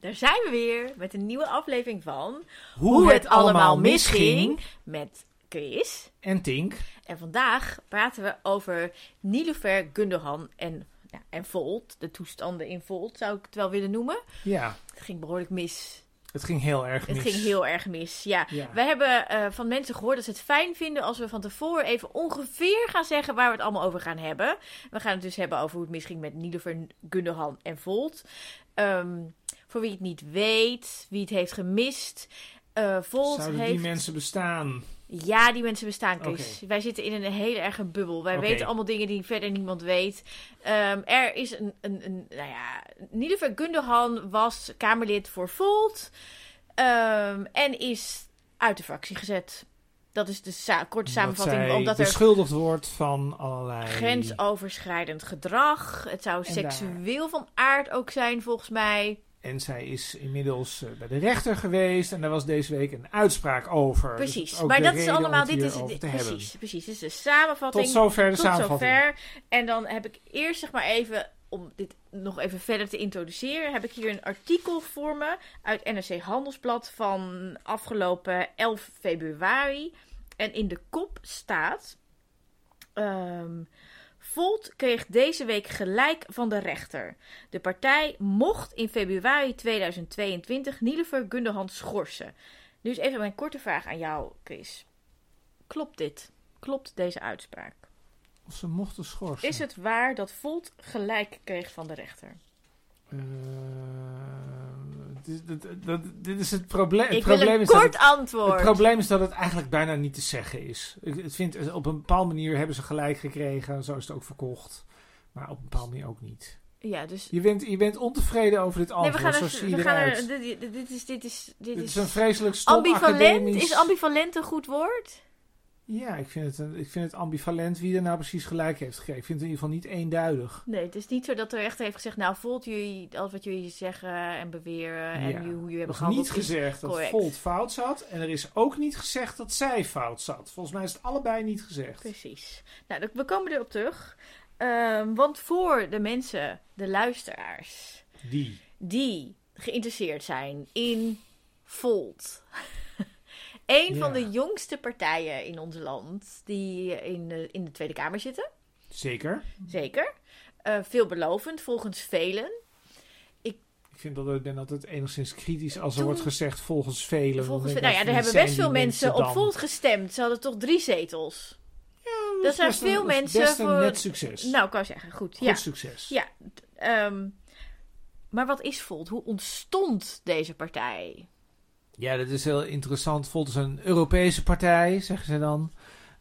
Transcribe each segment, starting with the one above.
Daar zijn we weer met een nieuwe aflevering van Hoe, het, allemaal misging. met Chris. En Tink. En vandaag praten we over Nilofer, Gundogan en, ja, en Volt. De toestanden in Volt zou ik het wel willen noemen. Ja, Het ging behoorlijk mis. het ging heel erg mis. Het ging heel erg mis, ja. Ja. Wij hebben eh, van mensen gehoord dat ze het fijn vinden als we van tevoren even ongeveer gaan zeggen waar we het allemaal over gaan hebben. We gaan het dus hebben over hoe het misging met Nilofer, Gundogan en Volt. Ehm, voor wie het niet weet, wie het heeft gemist. eh Volt Zouden heeft... die mensen bestaan? Ja, die mensen bestaan, Chris. Wij zitten in een hele erge bubbel. Wij weten allemaal dingen die verder niemand weet. Ehm, er is een, een, een, nou ja, Nilofer Gundogan was Kamerlid voor Volt. ehm, en is uit de fractie gezet. Dat is de sa- korte samenvatting. Zij omdat er beschuldigd wordt van allerlei... grensoverschrijdend gedrag. Het zou En seksueel van aard ook zijn, volgens mij. En zij is inmiddels eh, bij de rechter geweest. En daar was deze week een uitspraak over. Dus Precies. maar dat is allemaal. het Dit is, dit- hebben. precies, precies. Dit is de samenvatting. Tot zover de Tot samenvatting. zover. En dan heb ik eerst zeg maar even, om dit nog even verder te introduceren, heb ik hier een artikel voor me uit NRC Handelsblad van afgelopen 11 februari. En in de kop staat. ehm, Volt kreeg deze week gelijk van de rechter. De partij mocht in februari 2022 Nielever Gundogan schorsen. Nu is even mijn korte vraag aan jou, Chris. Klopt dit? Klopt deze uitspraak? Of ze mochten schorsen. Is het waar dat Volt gelijk kreeg van de rechter? Eh, dit, dit- dit- is het probleem. Het Ik wil probleem een is dat kort het- antwoord. Het probleem is dat het eigenlijk bijna niet te zeggen is. Ik ik vind, op een bepaalde manier hebben ze gelijk gekregen. Zo is het ook verkocht. Maar op een bepaalde manier ook niet. Ja, dus... Je bent, je bent ontevreden over dit Nee, antwoord. we gaan Zo er... We gaan er dit, dit- is... Dit is, dit Dit is is een vreselijk stom ambivalent. academisch... Is ambivalent een goed woord? Ja, ik vind, het ik vind het ambivalent wie er nou precies gelijk heeft gegeven. Ik vind het in ieder geval niet eenduidig. Nee, het is niet zo dat de rechter heeft gezegd... Nou, Volt jullie... Alles wat jullie zeggen en beweren... En Ja. hoe jullie Er hebben is gehandeld... niet gezegd dat. Volt fout zat. En er is ook niet gezegd dat zij fout zat. Volgens mij is het allebei niet gezegd. Precies. Nou, we komen erop terug. Ehm, want voor de mensen, de luisteraars... Die. die geïnteresseerd zijn in Volt. Een van Ja. de jongste partijen in ons land die in de, in de Tweede Kamer zitten. Zeker. Zeker. Eh, veelbelovend volgens velen. Ik vind dat ik ben altijd enigszins kritisch als er wordt gezegd volgens velen. Volgens, nou ik, ja, er hebben best veel mensen op? Volt gestemd. Ze hadden toch drie zetels. Dat er zijn veel een- dat mensen Best een voor- net succes. Nou, ik kan zeggen, goed. Goed ja. succes. ja ehm, maar wat is Volt? Hoe ontstond deze partij? Ja, dat is heel interessant. Volt is een Europese partij, zeggen ze dan.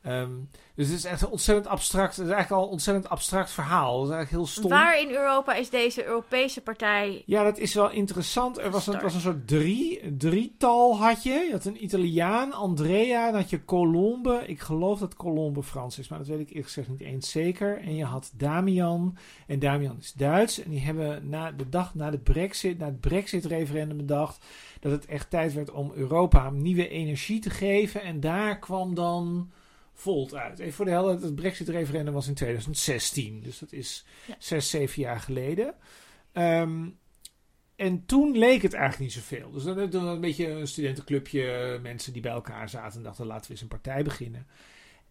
Ehm, dus het is echt een ontzettend abstract. Het is eigenlijk al een ontzettend abstract verhaal. Het is eigenlijk heel stom. Waar in Europa is deze Europese partij Ja, dat is wel interessant. Er was een, het was een soort drie, drietal had je. Je had een Italiaan, Andrea, dan had je Colombe. Ik geloof dat Colombe Frans is, maar dat weet ik eerlijk gezegd niet eens zeker. En je had Damian. En Damian is Duits. En die hebben na de dag na de Brexit, na het Brexit-referendum bedacht dat het echt tijd werd om Europa nieuwe energie te geven. En daar kwam dan Volt uit. Even voor de helft, het Brexit-referendum was in 2016. Dus dat is Ja. zes, zeven jaar geleden. Ehm, en toen leek het eigenlijk niet zoveel. Dus dan we een beetje een studentenclubje, mensen die bij elkaar zaten en dachten laten we eens een partij beginnen.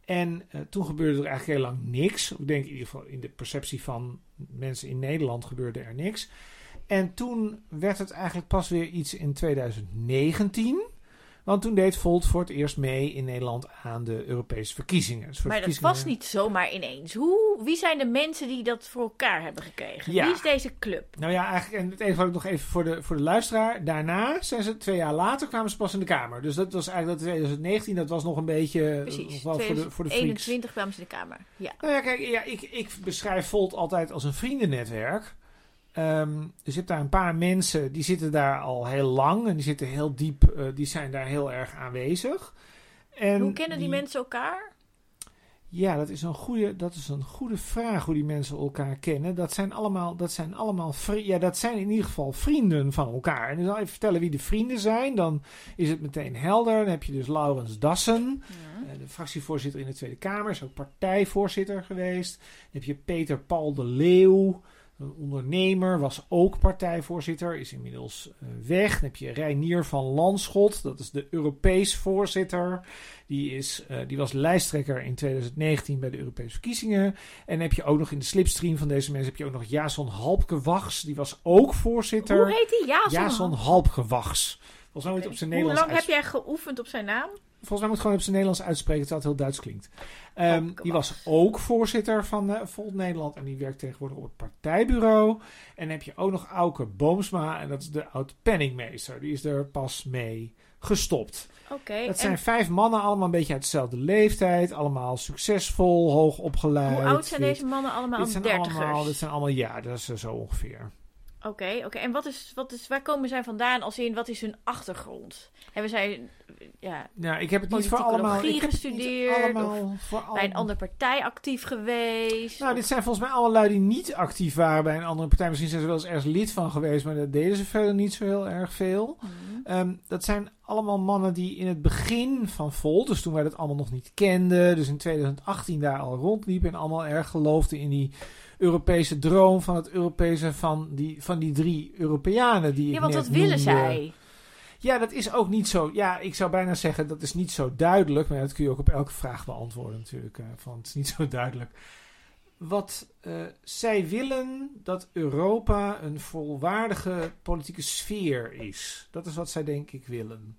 En eh, toen gebeurde er eigenlijk heel lang niks. Ik denk in ieder geval in de perceptie van mensen in Nederland gebeurde er niks. En toen werd het eigenlijk pas weer iets in 2019. Want toen deed Volt voor het eerst mee in Nederland aan de Europese verkiezingen. Dus Maar dat was niet zomaar ineens. Hoe, wie zijn de mensen die dat voor elkaar hebben gekregen? Ja. Wie is deze club? Nou ja, eigenlijk, en het enige wat ik nog even voor de, voor de luisteraar. Daarna zijn ze twee jaar later kwamen ze pas in de Kamer. Dus dat was eigenlijk dat 2019, dat was nog een beetje. eh, Precies. Wel voor de, voor de freaks. 21 kwamen ze in de Kamer. Ja. Nou ja, kijk, ja, ik, ik beschrijf Volt altijd als een vriendennetwerk. Dus je hebt daar een paar mensen die zitten daar al heel lang en die zitten heel diep, eh, die zijn daar heel erg aanwezig. En Hoe kennen die, mensen elkaar? Ja, dat is, een goede, dat is een goede vraag hoe die mensen elkaar kennen. Dat zijn allemaal, dat zijn allemaal ja, dat zijn in ieder geval vrienden van elkaar. En ik zal even vertellen wie de vrienden zijn. Dan is het meteen helder. Dan heb je dus Laurens Dassen, eh, de fractievoorzitter in de Tweede Kamer, is ook partijvoorzitter geweest. Dan heb je Peter Paul de Leeuw. Een ondernemer was ook partijvoorzitter, is inmiddels uh, weg. Dan heb je Reinier van Landschot, dat is de Europees voorzitter. Die, is, uh, die was lijsttrekker in 2019 bij de Europese verkiezingen. En dan heb je ook nog in de slipstream van deze mensen heb je ook nog Jason Halpkewachs. Die was ook voorzitter. Hoe heet die? Jason, Jason Halpkewachs. Volgens mij moet op zijn Hoe Nederlands lang heb jij geoefend op zijn naam? Volgens mij moet gewoon op zijn Nederlands uitspreken, terwijl het heel Duits klinkt. Um, die was ook voorzitter van uh, Volt Nederland en die werkt tegenwoordig op het partijbureau. En dan heb je ook nog Auke Boomsma en dat is de oud-penningmeester. Die is er pas mee gestopt. Oké. dat zijn vijf mannen, allemaal een beetje uit dezelfde leeftijd. Allemaal succesvol, hoog opgeleid. Hoe oud zijn deze mannen allemaal? Dit zijn dertigers? allemaal, dit zijn allemaal, ja, dat is zo ongeveer. Oké, oké. En wat is, wat is, waar komen zij vandaan als in, wat is hun achtergrond? Hebben zij, ja, Nou, ik heb het niet voor allemaal. Ik heb gestudeerd, allemaal voor bij een allemaal. andere partij actief geweest? Nou, Of- dit zijn volgens mij allemaal lui die niet actief waren bij een andere partij. Misschien zijn ze wel eens ergens lid van geweest, maar dat deden ze verder niet zo heel erg veel. Mhm. Ehm, dat zijn allemaal mannen die in het begin van Volt, dus toen wij dat allemaal nog niet kenden, dus in 2018 daar al rondliepen en allemaal erg geloofden in die Europese droom van het Europese van die, van die drie Europeanen die ik Ja, want net wat willen noemde. zij? Ja, dat is ook niet zo. Ja, ik zou bijna zeggen dat is niet zo duidelijk. Maar dat kun je ook op elke vraag beantwoorden natuurlijk. eh, van het is niet zo duidelijk. Wat eh, zij willen dat Europa een volwaardige politieke sfeer is. Dat is wat zij denk ik willen.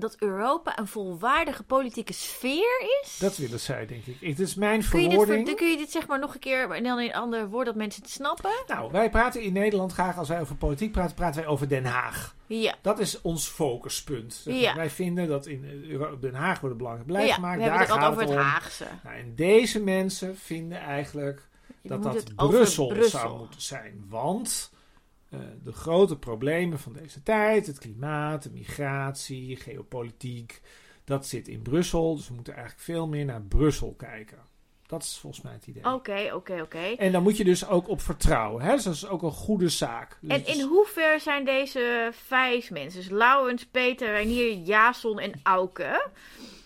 Dat Europa een volwaardige politieke sfeer is? Dat willen zij denk ik. Het is mijn verwoording. kun je dit zeg maar nog een keer en dan in een ander woord dat mensen het snappen? Nou, wij praten in Nederland graag als wij over politiek praten, praten wij over Den Haag. Ja. Dat is ons focuspunt. Ja. Wij vinden dat in eh, Den Haag wordt belangrijk beleid ja, gemaakt. we hebben Daar het gaat altijd over het. Haagse. Nou, en deze mensen vinden eigenlijk dat dat Brussel. zou moeten zijn. Want eh, de grote problemen van deze tijd, het klimaat, de migratie, geopolitiek, dat zit in Brussel. Dus we moeten eigenlijk veel meer naar Brussel kijken. Dat is volgens mij het idee. Oké, oké, oké. En dan moet je dus ook op vertrouwen. Hè? Dus dat is ook een goede zaak. Dus En in hoever zijn deze vijf mensen, dus Lauwens, Peter, Reinier, Jason en Auke,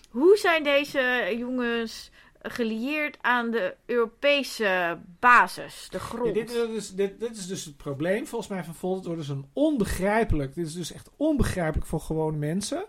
hoe zijn deze jongens gelieerd aan de Europese basis, de grond? dit, dit is, dit, dit is dus het probleem volgens mij van Volt. Het wordt dus een onbegrijpelijk. Dit is dus echt onbegrijpelijk voor gewone mensen.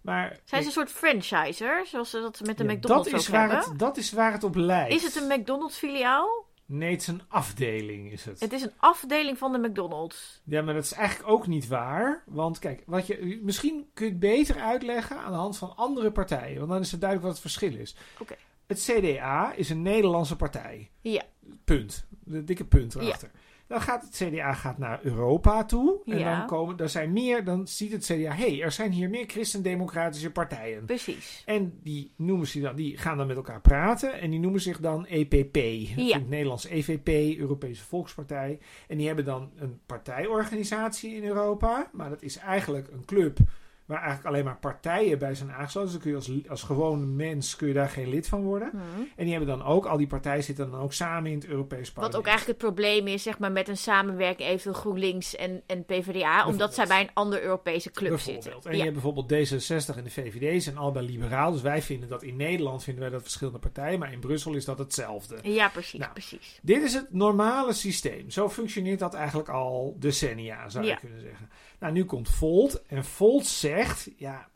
Maar Zijn ze een soort franchiser, zoals ze dat met de Ja, McDonald's dat is, waar hebben? het, dat is waar het op lijkt. Is het een McDonald's filiaal? Nee, het is een afdeling is het. Het is een afdeling van de McDonald's. Ja, maar dat is eigenlijk ook niet waar. Want kijk, wat je, misschien kun je het beter uitleggen aan de hand van andere partijen. Want dan is het duidelijk wat het verschil is. Oké. Het CDA is een Nederlandse partij. Ja. Punt. De dikke punt erachter. Dan gaat het CDA gaat naar Europa toe. En Ja. dan, komen, er zijn meer, dan ziet het CDA... hé, hey, er zijn hier meer christendemocratische partijen. Precies. En die, noemen ze dan, die gaan dan met elkaar praten. En die noemen zich dan EPP. Ja. In het Nederlands EVP, Europese Volkspartij. En die hebben dan een partijorganisatie in Europa. Maar dat is eigenlijk een club waar eigenlijk alleen maar partijen bij zijn aangesloten. Dus dan kun je als, als gewone mens kun je daar geen lid van worden. Hm. En die hebben dan ook, al die partijen zitten dan ook samen in het Europees Wat parlement. ook eigenlijk het probleem is, zeg maar, met een samenwerking eventueel GroenLinks en, en PvdA, omdat zij bij een andere Europese club zitten. En je hebt bijvoorbeeld D66 en de VVD zijn allebei liberaal. Dus wij vinden dat in Nederland vinden wij dat verschillende partijen. Maar in Brussel is dat hetzelfde. ja, precies, Nou, precies. Dit is het normale systeem. Zo functioneert dat eigenlijk al decennia, zou Ja. je kunnen zeggen. Nou, nu komt Volt. En Volt zegt, ja,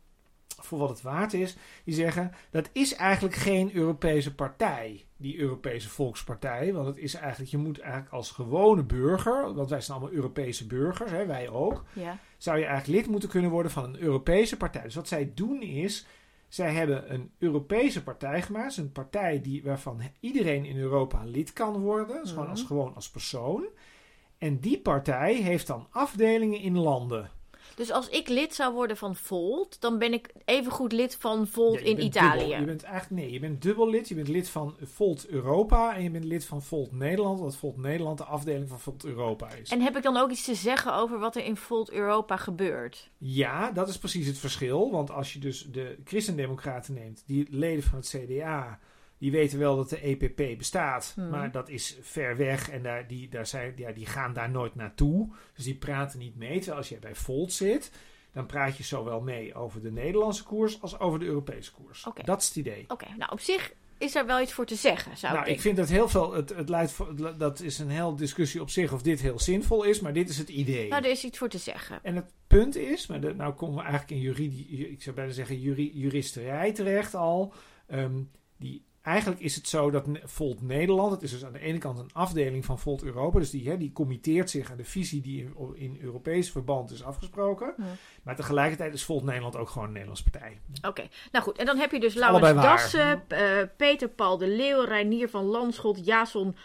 voor wat het waard is, die zeggen dat is eigenlijk geen Europese partij, die Europese Volkspartij. Want het is eigenlijk, je moet eigenlijk als gewone burger, want wij zijn allemaal Europese burgers, hè, wij ook, Ja. zou je eigenlijk lid moeten kunnen worden van een Europese partij. Dus wat zij doen is, zij hebben een Europese partij gemaakt. Een partij die, waarvan iedereen in Europa lid kan worden. Dus gewoon, Mhm. als, gewoon als persoon. En die partij heeft dan afdelingen in landen. Dus als ik lid zou worden van Volt, dan ben ik evengoed lid van Volt Ja, in Italië. dubbel. Je bent eigenlijk, nee, je bent dubbel lid. Je bent lid van Volt Europa en je bent lid van Volt Nederland. Wat Volt Nederland de afdeling van Volt Europa is. En heb ik dan ook iets te zeggen over wat er in Volt Europa gebeurt? Ja, dat is precies het verschil. Want als je dus de christendemocraten neemt, die leden van het CDA, die weten wel dat de EPP bestaat, Hmm. maar dat is ver weg en daar, die, daar zijn, ja, die gaan daar nooit naartoe. Dus die praten niet mee. Terwijl als je bij Volt zit, dan praat je zowel mee over de Nederlandse koers als over de Europese koers. Dat is het idee. Oké, nou op zich is daar wel iets voor te zeggen, zou nou, ik vind dat heel veel. Het, het leidt dat is een hele discussie op zich of dit heel zinvol is, maar dit is het idee. Nou, er is iets voor te zeggen. En het punt is, maar nou komen we eigenlijk in juridie, ik zou bijna zeggen juri, juristerij terecht al. Ehm, die, eigenlijk is het zo dat Volt Nederland, het is dus aan de ene kant een afdeling van Volt Europa, dus die, hè, die committeert zich aan de visie die in, in Europees verband is afgesproken. Maar tegelijkertijd is Volt Nederland ook gewoon een Nederlandse partij. Oké, nou goed. En dan heb je dus Laurens. Dassen, eh, Peter Paul de Leeuw, Reinier van Landschot, Jason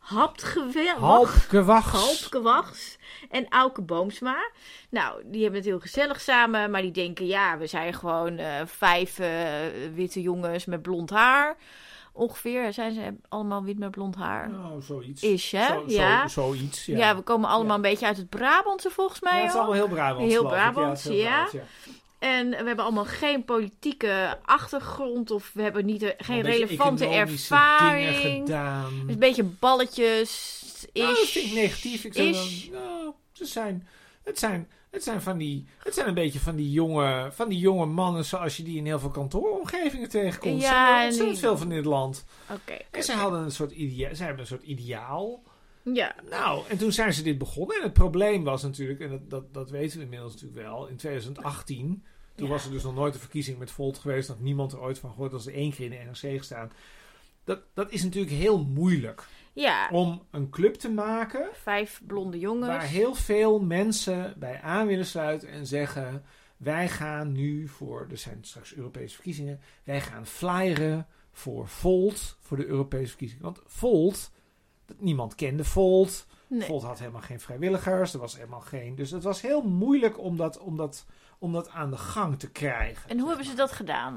Halpgewachts. Halpkewachts en Auke Boomsma. Nou, die hebben het heel gezellig samen, maar die denken, ja, we zijn gewoon eh, vijf eh, witte jongens met blond haar. Ongeveer zijn ze allemaal wit met blond haar. Nou, zoiets. Is, hè? Zo, ja. Zo, zoiets, ja. ja. we komen allemaal Ja. een beetje uit het Brabantse volgens mij. Ja, het is allemaal heel Brabants. Heel. Brabants, ja. En we hebben allemaal geen politieke achtergrond of we hebben niet, geen Een beetje relevante ervaring. dingen gedaan. Is een beetje balletjes. Is. Nou, dat vind ik negatief. Ik zou Is. dan, nou, ze zijn, het zijn, het zijn van die, het zijn een beetje van die jonge, van die jonge mannen zoals je die in heel veel kantooromgevingen tegenkomt. Ja, er zijn en ontzettend veel van het land. Oké. En ze hadden een soort idea, ze hebben een soort ideaal. Ja. Nou, en toen zijn ze dit begonnen. En het probleem was natuurlijk, en dat, dat, dat weten we inmiddels natuurlijk wel, in 2018. Toen Ja. was er dus nog nooit een verkiezing met Volt geweest. Dat niemand er ooit van gehoord. Dat ze één keer in de NRC gestaan. Dat, dat is natuurlijk heel moeilijk Ja. om een club te maken Vijf blonde jongens. waar heel veel mensen bij aan willen sluiten en zeggen: Wij gaan nu voor, er zijn straks Europese verkiezingen, wij gaan flyeren voor Volt voor de Europese verkiezingen. Want Volt, niemand kende Volt. Nee. Volt had helemaal geen vrijwilligers, er was helemaal geen. Dus het was heel moeilijk om dat, om dat, om dat aan de gang te krijgen. En hoe hebben ze dat gedaan?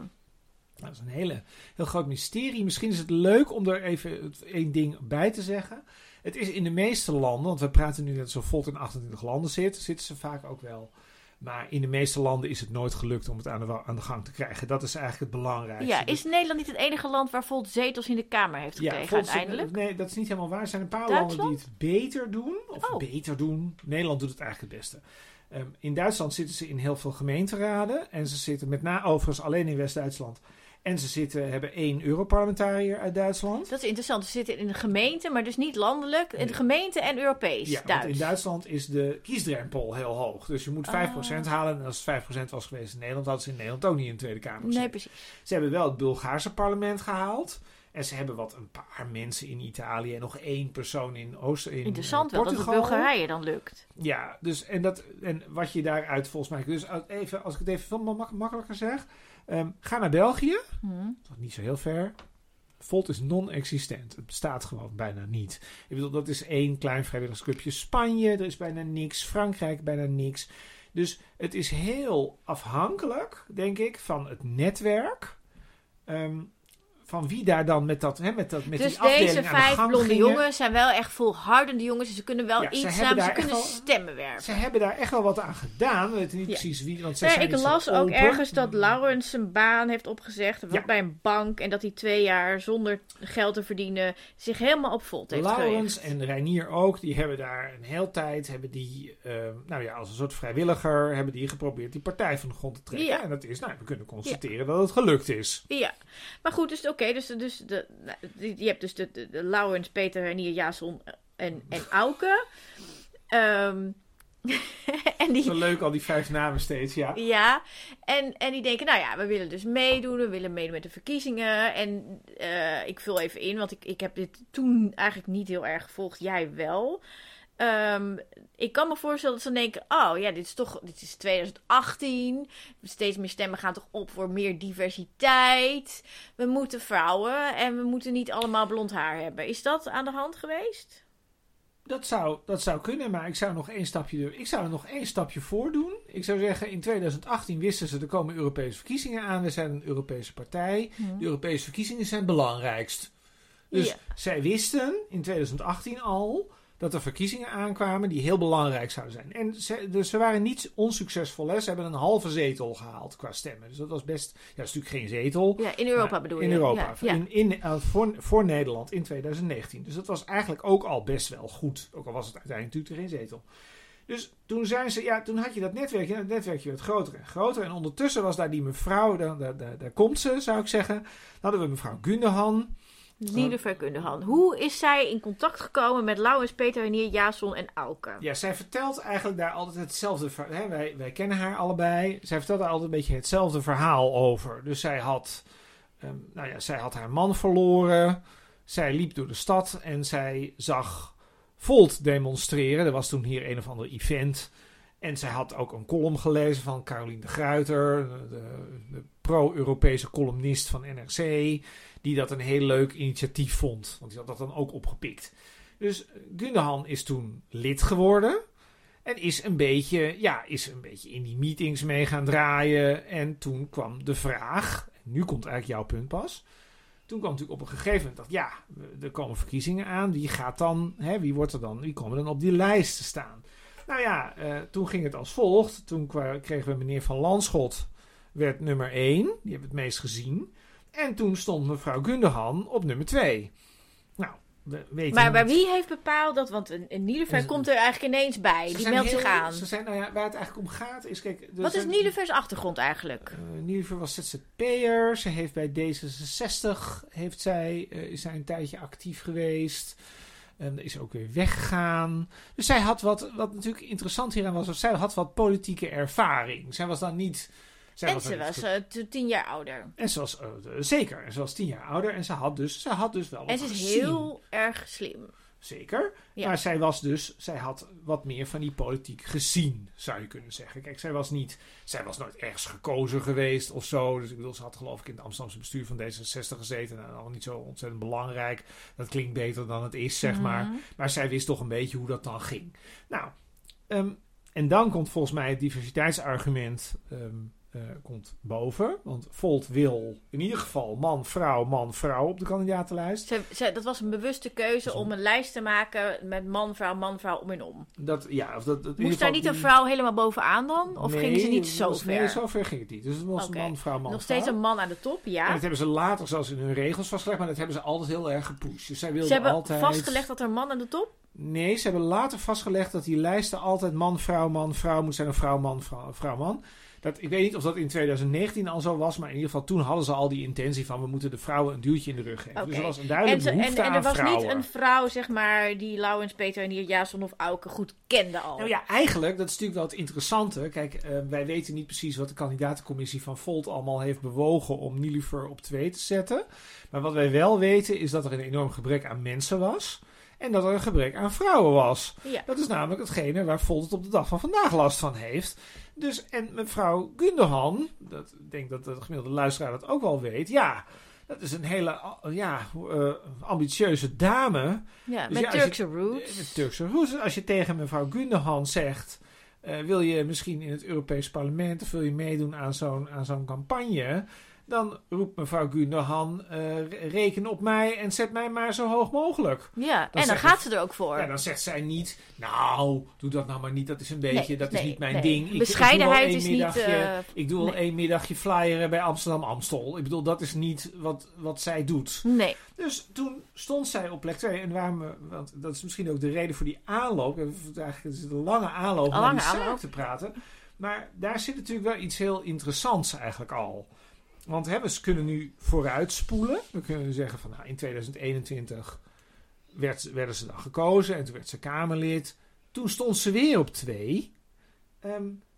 Nou, dat is een hele, heel groot mysterie. Misschien is het leuk om er even één ding bij te zeggen. Het is in de meeste landen, want we praten nu dat zo Volt in 28 landen zit, zitten ze vaak ook wel. Maar in de meeste landen is het nooit gelukt om het aan de, aan de gang te krijgen. Dat is eigenlijk het belangrijkste. Ja, is Nederland niet het enige land waar Volt zetels in de Kamer heeft gekregen zit- uiteindelijk? Nee, dat is niet helemaal waar. Er zijn een paar Duitsland? landen die het beter doen. Of Oh. beter doen. Nederland doet het eigenlijk het beste. Ehm, in Duitsland zitten ze in heel veel gemeenteraden. En ze zitten met name overigens alleen in West-Duitsland. En ze zitten, hebben één Europarlementariër uit Duitsland. Dat is interessant. Ze zitten in de gemeente, maar dus niet landelijk. In de gemeente en Europees. Ja, want Duits. in Duitsland is de kiesdrempel heel hoog. Dus je moet 5% halen. En als het 5% was geweest in Nederland, hadden ze in Nederland ook niet in de Tweede Kamer gezeten. Nee, precies. Ze hebben wel het Bulgaarse parlement gehaald. En ze hebben wat een paar mensen in Italië en nog één persoon in Oost in Interessant eh, wel dat het. Bulgarije dan lukt. Ja, dus en, dat, en wat je daaruit volgens mij. Dus even, als ik het even veel mak- makkelijker zeg. Ehm, ga naar België. Hm. Dat is niet zo heel ver. Volt is non-existent. Het bestaat gewoon bijna niet. Ik bedoel, dat is één klein vrijwilligersclubje. Spanje, er is bijna niks. Frankrijk, bijna niks. Dus het is heel afhankelijk, denk ik, van het netwerk. Ehm, van wie daar dan met, dat, hè, met, dat, met Dus die afdeling deze aan de vijf blonde gingen. jongens zijn wel echt volhardende jongens. Dus ze kunnen wel Ja, iets samen. Ze kunnen stemmen werven. Ze hebben daar echt wel wat aan gedaan. We weten niet Ja. precies wie. Want ze Ja, zijn ik zo las ook open. ergens dat Laurens zijn baan heeft opgezegd wat Ja. bij een bank. En dat hij twee jaar zonder geld te verdienen zich helemaal op Volt heeft Laurens en Reinier ook, die hebben daar een hele tijd, hebben die, eh, nou ja, als een soort vrijwilliger, hebben die geprobeerd die partij van de grond te trekken. Ja. En dat is, nou, we kunnen constateren dat het gelukt is. Ja, maar goed, dus oké, dus, dus de, je hebt dus de, de, de Laurens, Peter, Renier, Jason en, en Auke. Ehm, en die, Zo leuk al die vijf namen steeds, ja. ja, en, en die denken, nou ja, we willen dus meedoen, we willen meedoen met de verkiezingen. En eh, ik vul even in, want ik, ik heb dit toen eigenlijk niet heel erg gevolgd, jij wel. Ehm, ik kan me voorstellen dat ze denken, oh ja, dit is toch, dit is 2018. Steeds meer stemmen gaan toch op voor meer diversiteit. We moeten vrouwen en we moeten niet allemaal blond haar hebben. Is dat aan de hand geweest? Dat zou, dat zou kunnen, maar ik zou nog één stapje, ik zou er nog één stapje voor doen. Ik zou zeggen, in 2018 wisten ze, er komen Europese verkiezingen aan. We zijn een Europese partij. De Europese verkiezingen zijn belangrijkst. Dus Ja. zij wisten in 2018 al dat er verkiezingen aankwamen die heel belangrijk zouden zijn. En ze, dus ze waren niet onsuccesvol. Hè. Ze hebben een halve zetel gehaald qua stemmen. Dus dat was best... Ja, dat is natuurlijk geen zetel. Ja, in Europa bedoel in je? Europa. Ja, ja. In, in, eh, voor, voor Nederland in 2019. Dus dat was eigenlijk ook al best wel goed. Ook al was het uiteindelijk natuurlijk geen zetel. Dus toen zijn ze, ja, toen had je dat netwerkje. Het netwerkje werd groter en groter. En ondertussen was daar die mevrouw, daar, daar, daar, daar komt ze, zou ik zeggen. Dan hadden we mevrouw Gundehan. Niederver Kundehan. Hoe is zij in contact gekomen met Laurens, Peter, Renier, Jason en Auke? Ja, zij vertelt eigenlijk daar altijd hetzelfde verhaal. Wij, wij kennen haar allebei. Zij vertelt daar altijd een beetje hetzelfde verhaal over. Dus zij had, ehm, nou ja, zij had haar man verloren. Zij liep door de stad en zij zag Volt demonstreren. Er was toen hier een of ander event. En zij had ook een column gelezen van Caroline de Gruiter, de, de pro-Europese columnist van NRC, die dat een heel leuk initiatief vond. Want die had dat dan ook opgepikt. Dus Gundehan is toen lid geworden. En is een beetje, ja, is een beetje in die meetings mee gaan draaien. En toen kwam de vraag, nu komt eigenlijk jouw punt pas. Toen kwam natuurlijk op een gegeven moment dat ja, er komen verkiezingen aan. Wie gaat dan, hè, wie wordt er dan, wie komen dan op die lijst te staan? Nou ja, uh, toen ging het als volgt. Toen kregen we meneer Van Landschot, werd nummer 1. Die hebben we het meest gezien. En toen stond mevrouw Gunderhan op nummer 2. Nou, we weten Maar niet- wie heeft bepaald dat? Want een, komt er eigenlijk ineens bij. Ze Die meldt zich aan. Ze zijn, nou ja, waar het eigenlijk om gaat is, kijk... Wat is Niedervers achtergrond eigenlijk? Eh Niederver was ZZP'er. Ze heeft bij D66 heeft zij, eh, is zij een tijdje actief geweest. En is ook weer weggegaan. Dus zij had wat, wat natuurlijk interessant hieraan was, was zij had wat politieke ervaring. Zij was dan niet. Zij en ze was eh, tien jaar ouder. en ze was eh, zeker. En ze was tien jaar ouder. En ze had dus, ze had dus wel wat En ze is gezien. heel erg slim. Zeker. Ja. Maar zij was dus, zij had wat meer van die politiek gezien, zou je kunnen zeggen. Kijk, zij was niet, zij was nooit ergens gekozen geweest of zo. Dus ik bedoel, ze had geloof ik in het Amsterdamse bestuur van D66 gezeten. Nou, allemaal niet zo ontzettend belangrijk. Dat klinkt beter dan het is, zeg maar. Mhm. Maar zij wist toch een beetje hoe dat dan ging. Nou, ehm, en dan komt volgens mij het diversiteitsargument ehm, eh, komt boven. Want Volt wil in ieder geval man, vrouw, man, vrouw op de kandidatenlijst. Dat was een bewuste keuze een- om een lijst te maken met man, vrouw, man, vrouw om en om. Dat, ja, of dat, Moest daar niet een vrouw helemaal bovenaan dan? Of Nee, gingen ze niet zo ver? Nee, zo ver ging het niet. Dus het was man, vrouw, man, Nog vrouw. steeds een man aan de top, En ja. dat hebben ze later zelfs in hun regels vastgelegd, maar dat hebben ze altijd heel erg gepusht. Dus zij wilden Ze hebben altijd... vastgelegd dat er man aan de top? Nee, ze hebben later vastgelegd dat die lijsten altijd man, vrouw, man, vrouw moet zijn. Of vrouw, man, vrouw, vrouw, man. Dat, ik weet niet of dat in 2019 al zo was, maar in ieder geval toen hadden ze al die intentie van we moeten de vrouwen een duwtje in de rug geven. Dus er was een En, duidelijke en, behoefte en er was vrouwen. niet een vrouw, zeg maar, die Laurens, Peter en hier Jason of Auke goed kende al. Nou ja, eigenlijk, dat is natuurlijk wel het interessante. Kijk, eh, wij weten niet precies wat de kandidatencommissie van Volt allemaal heeft bewogen om Nilufer op 2 te zetten. Maar wat wij wel weten is dat er een enorm gebrek aan mensen was. En dat er een gebrek aan vrouwen was. Ja. Dat is namelijk hetgene waar Volt het op de dag van vandaag last van heeft. Dus, en mevrouw Gunderhan, dat, ik denk dat de gemiddelde luisteraar dat ook wel weet. Ja, dat is een hele ja, uh, ambitieuze dame. Ja, Dus met ja, als je- Turkse roots. Met Turkse roots. Als je tegen mevrouw Gunderhan zegt... eh, wil je misschien in het Europees Parlement... of wil je meedoen aan zo'n, aan zo'n campagne... dan roept mevrouw Gunderhan... eh, reken op mij en zet mij maar zo hoog mogelijk. Ja, en dan gaat ze er ook voor. Ja, dan zegt zij niet... nou, doe dat nou maar niet. Dat is een beetje... Nee, dat nee, is niet mijn nee. ding. Ik- Bescheidenheid ik is één niet... middagje- eh, ik doe wel nee. één middagje flyeren bij Amsterdam Amstel. Ik bedoel, dat is niet wat, wat zij doet. nee. Dus toen stond zij op plek 2. En waarom, we- want dat is misschien ook de reden voor die aanloop. Eigenlijk is het een lange aanloop om die zaak te praten. Maar daar zit natuurlijk wel iets heel interessants eigenlijk al. Want hè, we kunnen nu vooruitspoelen. We kunnen zeggen van nou, in 2021 werd, werden ze dan gekozen. En toen werd ze Kamerlid. Toen stond ze weer op 2.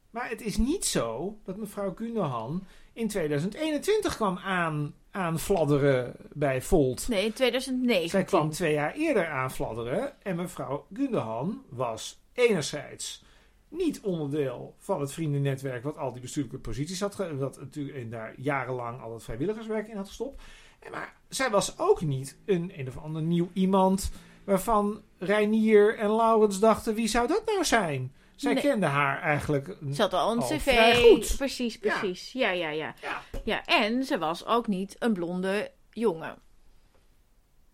maar het is niet zo dat mevrouw Gunderhan in 2021 kwam aan, aanfladderen bij Volt. Nee, in 2009. Zij kwam twee jaar eerder aanfladderen en mevrouw Gunderhan was enerzijds niet onderdeel van het vriendennetwerk wat al die bestuurlijke posities had, wat natuurlijk en daar jarenlang al het vrijwilligerswerk in had gestopt. En maar zij was ook niet een een of ander nieuw iemand waarvan Reinier en Laurens dachten wie zou dat nou zijn? Zij Nee. kenden haar eigenlijk. Ze had al een cv. goed. Precies, Ja. precies. Ja. ja, ja, Ja. ja. En ze was ook niet een blonde jongen.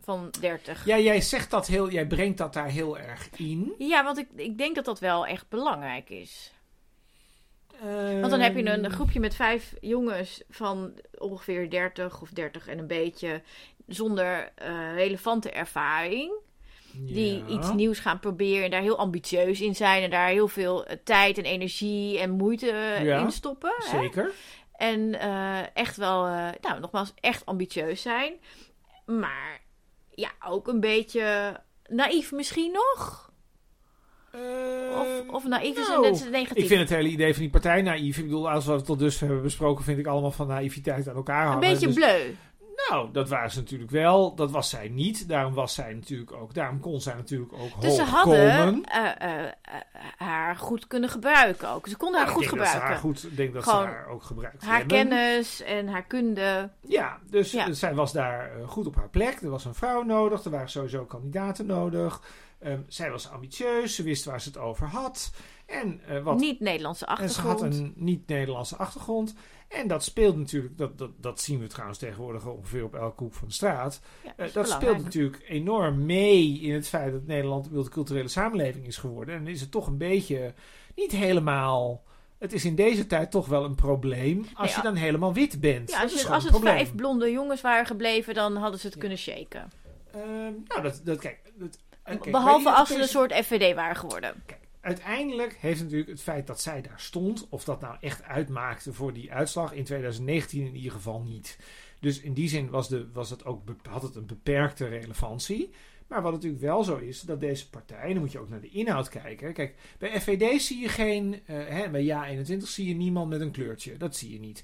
Van 30. Ja, jij zegt dat heel, jij brengt dat daar heel erg in. Ja, want ik, ik denk dat dat wel echt belangrijk is. Ehm, Want dan heb je een groepje met vijf jongens van ongeveer 30 of 30 en een beetje zonder eh, relevante ervaring. die iets nieuws gaan proberen en daar heel ambitieus in zijn en daar heel veel eh, tijd en energie en moeite eh, Ja, in stoppen. Hè? Zeker. En echt wel, nou nogmaals, echt ambitieus zijn. Maar ja, ook een beetje naïef misschien nog. Of, Ehm, of naïef is nou, net zo negatief. Ik vind het hele idee van die partij naïef. Ik bedoel, als we het tot dusver hebben besproken, vind ik allemaal van naïviteit aan elkaar een hangen. beetje Dus- bleu. Nou, dat waren ze natuurlijk wel. Dat was zij niet. Daarom was zij natuurlijk ook. Daarom kon zij natuurlijk ook Dus ze hadden eh, eh, eh, haar goed kunnen gebruiken ook. Ze konden haar Nou, goed ik denk gebruiken. haar goed, ik denk dat Gewoon ze haar ook gebruikt Haar hebben. kennis en haar kunde. Ja, dus Ja. zij was daar goed op haar plek. Er was een vrouw nodig. Er waren sowieso kandidaten nodig. Ehm, zij was ambitieus. Ze wist waar ze het over had. En, wat, Niet Nederlandse en ze had achtergrond. een niet-Nederlandse achtergrond. En dat speelt natuurlijk, dat, dat, dat zien we trouwens tegenwoordig ongeveer op elke hoek van de straat. Ja, Eh, dat belangrijk. speelt natuurlijk enorm mee in het feit dat Nederland een multiculturele samenleving is geworden. En is het toch een beetje niet helemaal. Het is in deze tijd toch wel een probleem als je dan helemaal wit bent. Ja, als, het, als het vijf blonde jongens waren gebleven, dan hadden ze het Ja. kunnen shaken. Ehm, nou, dat, dat kijk. Dat, eh, kijk, Behalve als ze een soort FVD waren geworden. Uiteindelijk heeft natuurlijk het feit dat zij daar stond, of dat nou echt uitmaakte voor die uitslag, in 2019 in ieder geval niet. Dus in die zin was, de, was het ook, had het een beperkte relevantie. Maar wat natuurlijk wel zo is, dat deze partij, dan moet je ook naar de inhoud kijken. Kijk, bij FVD zie je geen, eh, hè, bij Ja21 zie je niemand met een kleurtje. Dat zie je niet.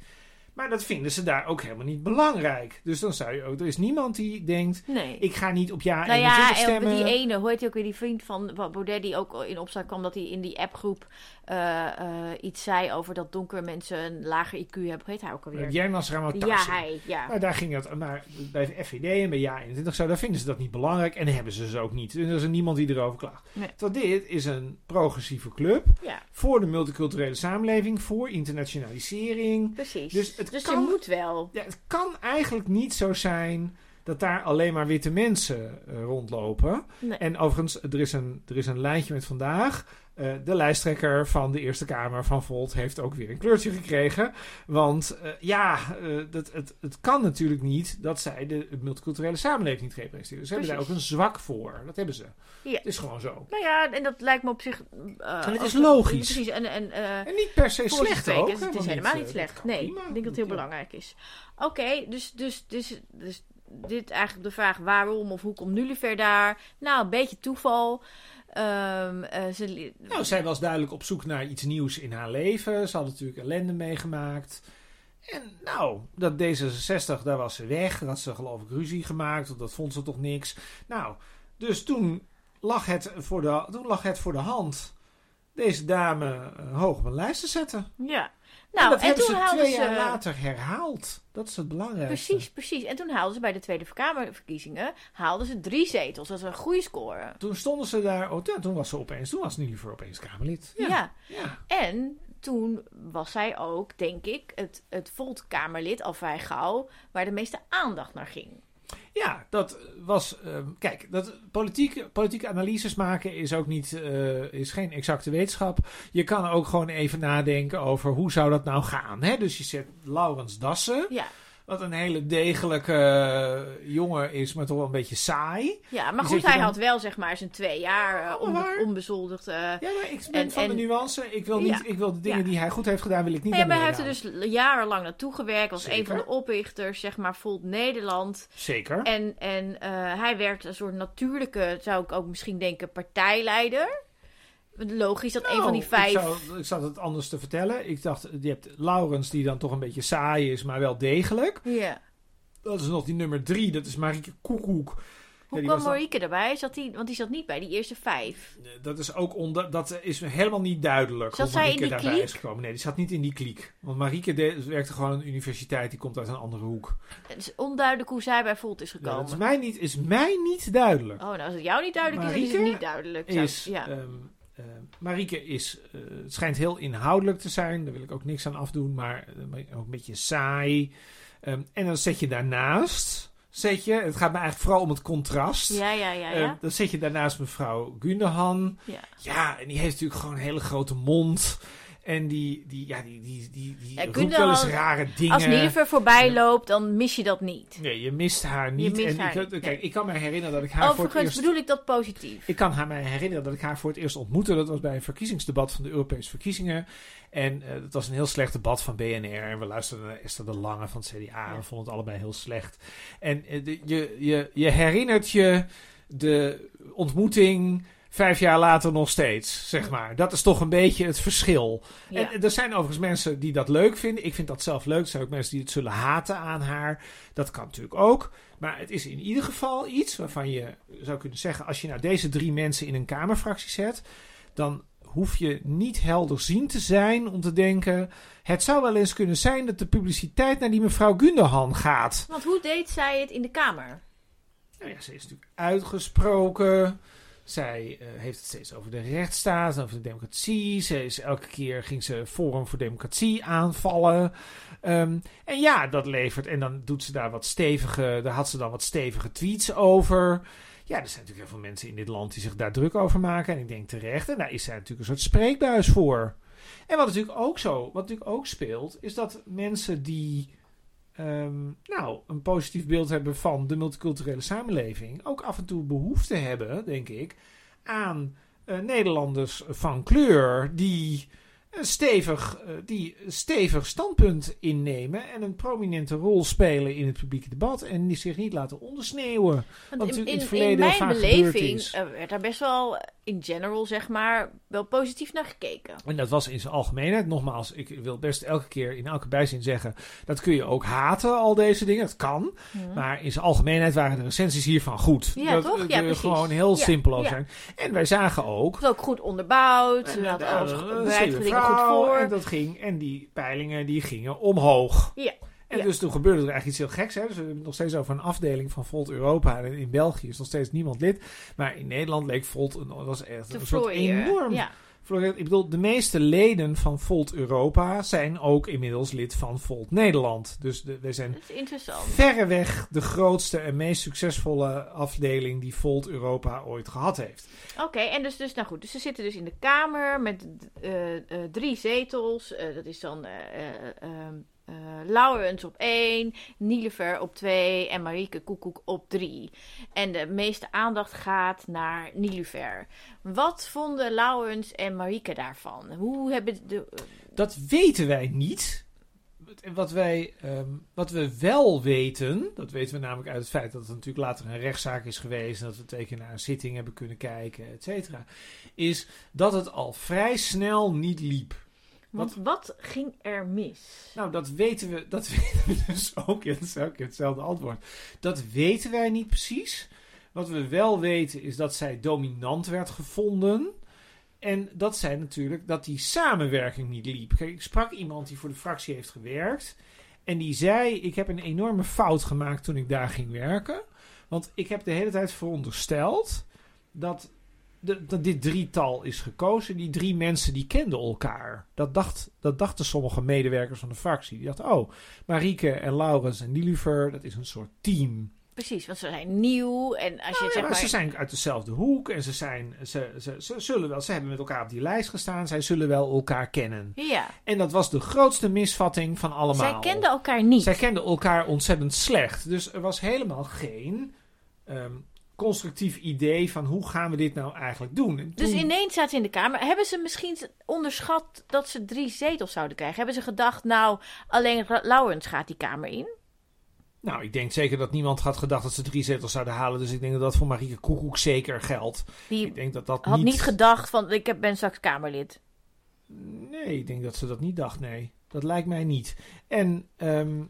Maar dat vinden ze daar ook helemaal niet belangrijk. Dus dan zou je ook, er is niemand die denkt, Nee. ik ga niet op Ja21 nou ja, en stemmen. die ene, hoe heet hij ook weer, die vriend van Baudet, die ook in opspraak kwam dat hij in die appgroep eh, eh, iets zei over dat donkere mensen een lager IQ hebben. Hoe heet hij ook alweer? Jernas ja, Ramotarsen. hij, ja. Maar daar ging het, maar bij FVD en bij Ja21 zo, daar vinden ze dat niet belangrijk en hebben ze ze ook niet. Dus er is niemand die erover klaagt. Nee. Terwijl dit is een progressieve club ja, voor de multiculturele samenleving, voor internationalisering. precies. Dus het dus kan- er moet wel. Ja, het kan eigenlijk niet zo zijn dat daar alleen maar witte mensen eh, rondlopen. Nee. En overigens, er is een, er is een lijntje met vandaag. Eh, de lijsttrekker van de Eerste Kamer van Volt heeft ook weer een kleurtje gekregen. Want eh, ja, eh, dat, het, het kan natuurlijk niet dat zij de multiculturele samenleving niet representeren. Ze hebben daar ook een zwak voor. Dat hebben ze. Ja. Het is gewoon zo. Nou ja, en dat lijkt me op zich... En het is logisch. Precies, en... en En niet per se slecht ook. Het is, het is helemaal niet slecht. Nee, prima. ik denk dat het heel Ja. belangrijk is. Oké, dus, dus, dus, dus dit eigenlijk de vraag waarom of hoe komt Nulliver daar? Nou, een beetje toeval. Ehm, eh, ze, Nou, zij was duidelijk op zoek naar iets nieuws in haar leven. Ze had natuurlijk ellende meegemaakt. En nou, dat D66, daar was ze weg. Daar had ze geloof ik ruzie gemaakt, want dat vond ze toch niks. Nou, dus toen lag het voor de, toen lag het voor de hand deze dame eh, hoog op een lijst te zetten. ja. Nou, en toen ze ze... later herhaald. Dat is het belangrijkste. Precies, precies. En toen haalden ze bij de Tweede Kamerverkiezingen haalden ze drie zetels. Dat is een goede score. Toen stonden ze daar, oh, ja, toen was ze opeens, toen was Nilüfer opeens Kamerlid. Ja. Ja, ja. En toen was zij ook, denk ik, het, het Volt-Kamerlid al vrij gauw... waar de meeste aandacht naar ging. Ja, dat was. ehm, kijk, dat politieke, politieke analyses maken is ook niet. eh, is geen exacte wetenschap. Je kan ook gewoon even nadenken over hoe zou dat nou gaan. Hè? Dus je zet Laurens Dassen, Ja, wat een hele degelijke eh, jongen is, maar toch wel een beetje saai. ja maar goed, hij dan- had wel zeg maar zijn twee jaar Oh, onbe- onbezoldigd... eh, Ja, maar ik ben En- van de nuance. Ik wil, niet, Ja. ik wil de dingen Ja. die hij goed heeft gedaan, wil ik niet Nee, maar hij heeft er dus jarenlang naartoe gewerkt. Was een van de oprichters, zeg maar, Volt Nederland. Zeker. En, en hij werd een soort natuurlijke, zou ik ook misschien denken, partijleider. Logisch dat een van die Nou, vijf... Ik, zou, ik zat het anders te vertellen. Ik dacht, je hebt Laurens die dan toch een beetje saai is, maar wel degelijk. Ja. Dat is nog die nummer drie, dat is Marieke Koekoek. Hoe kwam was dan- Marieke erbij? Zat die, want die zat niet bij die eerste vijf. Dat is ook onder, dat is helemaal niet duidelijk. Zat hoe Marieke die daarbij kliek? is gekomen. Nee, die zat niet in die kliek. Want Marieke de- werkte gewoon aan een universiteit, die komt uit een andere hoek. Het is onduidelijk hoe zij bij Volt is Ja, gekomen. dat is mij niet, is mij niet duidelijk. Oh, nou als het jou niet duidelijk is, is Marieke het niet duidelijk. Zou- Is, ja. ehm, ehm, Marieke is, eh, het schijnt heel inhoudelijk te zijn. Daar wil ik ook niks aan afdoen, maar eh, ook een beetje saai. Ehm, en dan zet je daarnaast, zet je, het gaat me eigenlijk vooral om het contrast. ja, ja, ja, Eh, ja. dan zet je daarnaast mevrouw Gundogan. Ja. Ja, en die heeft natuurlijk gewoon een hele grote mond. En die, die, ja, die, die, die, die Ja, roept wel eens rare dingen. Als Nilufer voorbij loopt, dan mis je dat niet. Nee, je mist haar niet. mist en haar ik, niet, kijk, ik kan me herinneren dat ik haar voor het Overigens eerst... bedoel ik dat positief. Ik kan haar mij herinneren dat ik haar voor het eerst ontmoette. Dat was bij een verkiezingsdebat van de Europese verkiezingen. En eh het was een heel slecht debat van BNR. En we luisterden naar Esther de Lange van het CDA. En we vonden het allebei heel slecht. En eh, de- je, je, je herinnert je de ontmoeting vijf jaar later nog steeds, zeg maar. Dat is toch een beetje het verschil. Ja. En er zijn overigens mensen die dat leuk vinden. Ik vind dat zelf leuk. Er zijn ook mensen die het zullen haten aan haar. Dat kan natuurlijk ook. Maar het is in ieder geval iets waarvan je zou kunnen zeggen... als je nou deze drie mensen in een Kamerfractie zet... dan hoef je niet helderziend te zijn om te denken... het zou wel eens kunnen zijn dat de publiciteit naar die mevrouw Gunderhan gaat. Want hoe deed zij het in de Kamer? Nou ja, ze is natuurlijk uitgesproken. Zij eh, heeft het steeds over de rechtsstaat, over de democratie. Ze is elke keer ging ze Forum voor Democratie aanvallen. Ehm, en ja, dat levert. En dan doet ze daar wat stevige. Daar had ze dan wat stevige tweets over. Ja, er zijn natuurlijk heel veel mensen in dit land die zich daar druk over maken. En ik denk terecht. En daar is zij natuurlijk een soort spreekbuis voor. En wat natuurlijk ook zo, wat natuurlijk ook speelt, is dat mensen die ehm, nou, een positief beeld hebben van de multiculturele samenleving, ook af en toe behoefte hebben, denk ik, aan eh, Nederlanders van kleur die een stevig, eh, die stevig standpunt innemen en een prominente rol spelen in het publieke debat en die zich niet laten ondersneeuwen. Want Wat in, natuurlijk in in, het verleden in mijn beleving is. eh, werd daar best wel in general, zeg maar, wel positief naar gekeken. En dat was in zijn algemeenheid. Nogmaals, ik wil best elke keer in elke bijzin zeggen. Dat kun je ook haten, al deze dingen. Dat kan. Hm. Maar in zijn algemeenheid waren de recensies hiervan goed. Ja, dat, toch? Ja, precies. gewoon heel Ja, simpel ja. zijn. En wij zagen ook. Het was ook goed onderbouwd. En, alles bereid goed voor. En dat ging. En die peilingen die gingen omhoog. Ja. En Ja. dus toen gebeurde er eigenlijk iets heel geks. Hè? Dus we hebben het nog steeds over een afdeling van Volt Europa. En in België is nog steeds niemand lid. Maar in Nederland leek Volt een, was echt een soort enorm Ja. Ik bedoel, de meeste leden van Volt Europa zijn ook inmiddels lid van Volt Nederland. Dus de, wij zijn verreweg de grootste en meest succesvolle afdeling die Volt Europa ooit gehad heeft. Oké, en dus, dus, nou goed, dus ze zitten dus in de Kamer met eh, eh, drie zetels. Eh, dat is dan eh eh, eh, Laurens op één, Nilever op twee en Marieke Koekoek op drie. En de meeste aandacht gaat naar Nilever. Wat vonden Laurens en Marieke daarvan? Hoe hebben de... Dat weten wij niet. Wat, wij, ehm, wat we wel weten, dat weten we namelijk uit het feit dat er natuurlijk later een rechtszaak is geweest. En dat we twee keer naar een zitting hebben kunnen kijken, et cetera. Is dat het al vrij snel niet liep. Want wat ging er mis? Nou, dat weten we, dat weten we dus ook. Dat is hetzelfde antwoord. Dat weten wij niet precies. Wat we wel weten is dat zij dominant werd gevonden. En dat zij natuurlijk, dat die samenwerking niet liep. Kijk, ik sprak iemand die voor de fractie heeft gewerkt. En die zei, ik heb een enorme fout gemaakt toen ik daar ging werken. Want ik heb de hele tijd verondersteld dat, dat dit drietal is gekozen. Die drie mensen die kenden elkaar. Dat, dacht, dat dachten sommige medewerkers van de fractie. Die dachten, oh, Marieke en Laurens en Nilufer, dat is een soort team. Precies, want ze zijn nieuw en als je Nou zeg maar maar... ze zijn uit dezelfde hoek en ze, zijn, ze, ze, ze zullen wel, ze hebben met elkaar op die lijst gestaan. Zij zullen wel elkaar kennen. Ja, En dat was de grootste misvatting van allemaal. zij kenden elkaar niet. Zij kenden elkaar ontzettend slecht. Dus er was helemaal geen ehm, constructief idee van hoe gaan we dit nou eigenlijk doen. En Dus toen- ineens zaten ze in de Kamer. Hebben ze misschien onderschat dat ze drie zetels zouden krijgen? Hebben ze gedacht, nou, alleen Laurens gaat die Kamer in? Nou, ik denk zeker dat niemand had gedacht dat ze drie zetels zouden halen. Dus ik denk dat dat voor Marieke Koekoek zeker geldt. Die Ik denk dat dat had niet... niet gedacht van, ik ben straks Kamerlid. Nee, ik denk dat ze dat niet dacht, nee. Dat lijkt mij niet. En, ehm,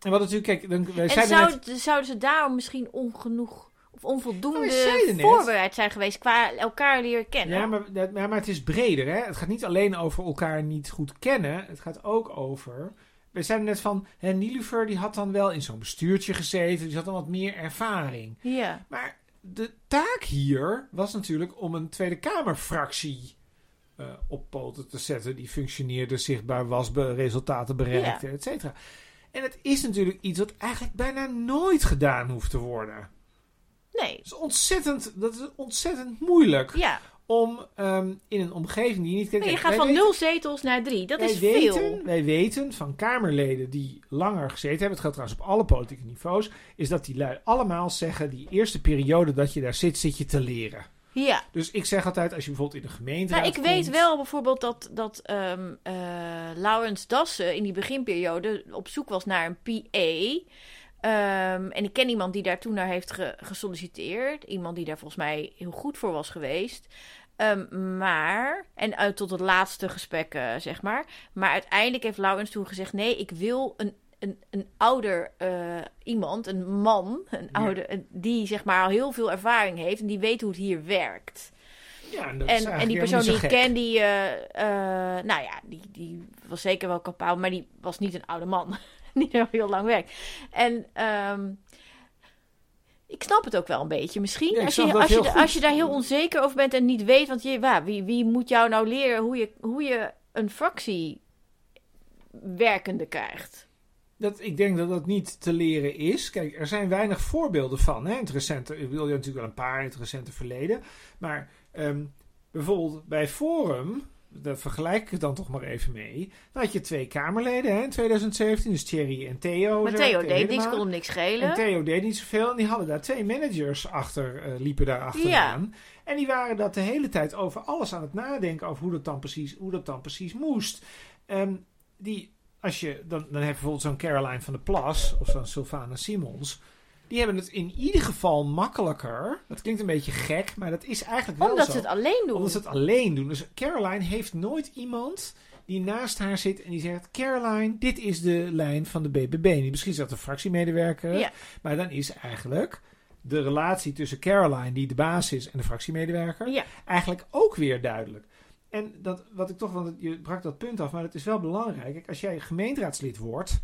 en wat natuurlijk, kijk, dan, wij En zouden, net... zouden ze daarom misschien ongenoeg of onvoldoende net- voorbereid zijn geweest qua elkaar leren kennen? Ja maar, ja, maar het is breder, hè. Het gaat niet alleen over elkaar niet goed kennen. Het gaat ook over... We zeiden net van, hè, Nilufer die had dan wel in zo'n bestuurtje gezeten. Die had dan wat meer ervaring. Ja. Maar de taak hier was natuurlijk om een Tweede Kamerfractie eh op poten te zetten. Die functioneerde, zichtbaar was, resultaten bereikte, et cetera. En het is natuurlijk iets wat eigenlijk bijna nooit gedaan hoeft te worden. Nee. Dat is ontzettend, dat is ontzettend moeilijk Ja. om ehm, in een omgeving die je niet kent... Nee, je gaat van weten- nul zetels naar drie. Dat is weten, veel. Wij weten van Kamerleden die langer gezeten hebben, het geldt trouwens op alle politieke niveaus, is dat die lui allemaal zeggen, die eerste periode dat je daar zit, zit je te leren. Ja. Dus ik zeg altijd, als je bijvoorbeeld in de gemeente. Nou, ik weet wel bijvoorbeeld dat, dat ehm eh, Laurens Dassen in die beginperiode op zoek was naar een PA. Ehm, en ik ken iemand die daar toen naar heeft ge- gesolliciteerd. Iemand die daar volgens mij heel goed voor was geweest. Ehm, maar, en uit tot het laatste gesprek, zeg maar. Maar uiteindelijk heeft Laurens toen gezegd: nee, ik wil een, een, een ouder eh, iemand, een man, een Ja. ouder, die zeg maar al heel veel ervaring heeft en die weet hoe het hier werkt. Ja, en, En, en die persoon die ik ken, die, eh, eh, nou ja, die, die was zeker wel capabel, maar die was niet een oude man er al heel lang werkt. En ehm, ik snap het ook wel een beetje. Misschien Ja, als, je, als, je, heel als je daar heel onzeker over bent en niet weet, want je, waar, wie, wie moet jou nou leren hoe je, hoe je een fractie werkende krijgt? Dat, ik denk dat dat niet te leren is. Kijk, er zijn weinig voorbeelden van. Hè? Het recente, ik wil je natuurlijk wel een paar in het recente verleden. Maar ehm, bijvoorbeeld bij Forum, daar vergelijk ik het dan toch maar even mee. Dan had je twee Kamerleden hè, in 2017, dus Thierry en Theo. Maar Theo deed niks, kon hem niks En schelen. Theo deed niet zoveel. En die hadden daar twee managers achter, eh, liepen daar achteraan. En die waren dat de hele tijd over alles aan het nadenken. Over hoe dat dan precies, hoe dat dan precies moest. Ehm, die, als je, dan, dan heb je bijvoorbeeld zo'n Caroline van der Plas. Of zo'n Sylvana Simons. Die hebben het in ieder geval makkelijker. Dat klinkt een beetje gek. Maar dat is eigenlijk wel Omdat zo. ze het alleen doen. Omdat ze het alleen doen. Dus Caroline heeft nooit iemand die naast haar zit en die zegt: Caroline, dit is de lijn van de BBB. Die misschien is dat een fractiemedewerker, Ja. maar dan is eigenlijk de relatie tussen Caroline, die de baas is, en de fractiemedewerker, Ja. eigenlijk ook weer duidelijk. En dat, wat ik toch, want je brak dat punt af, maar het is wel belangrijk. Als jij gemeenteraadslid wordt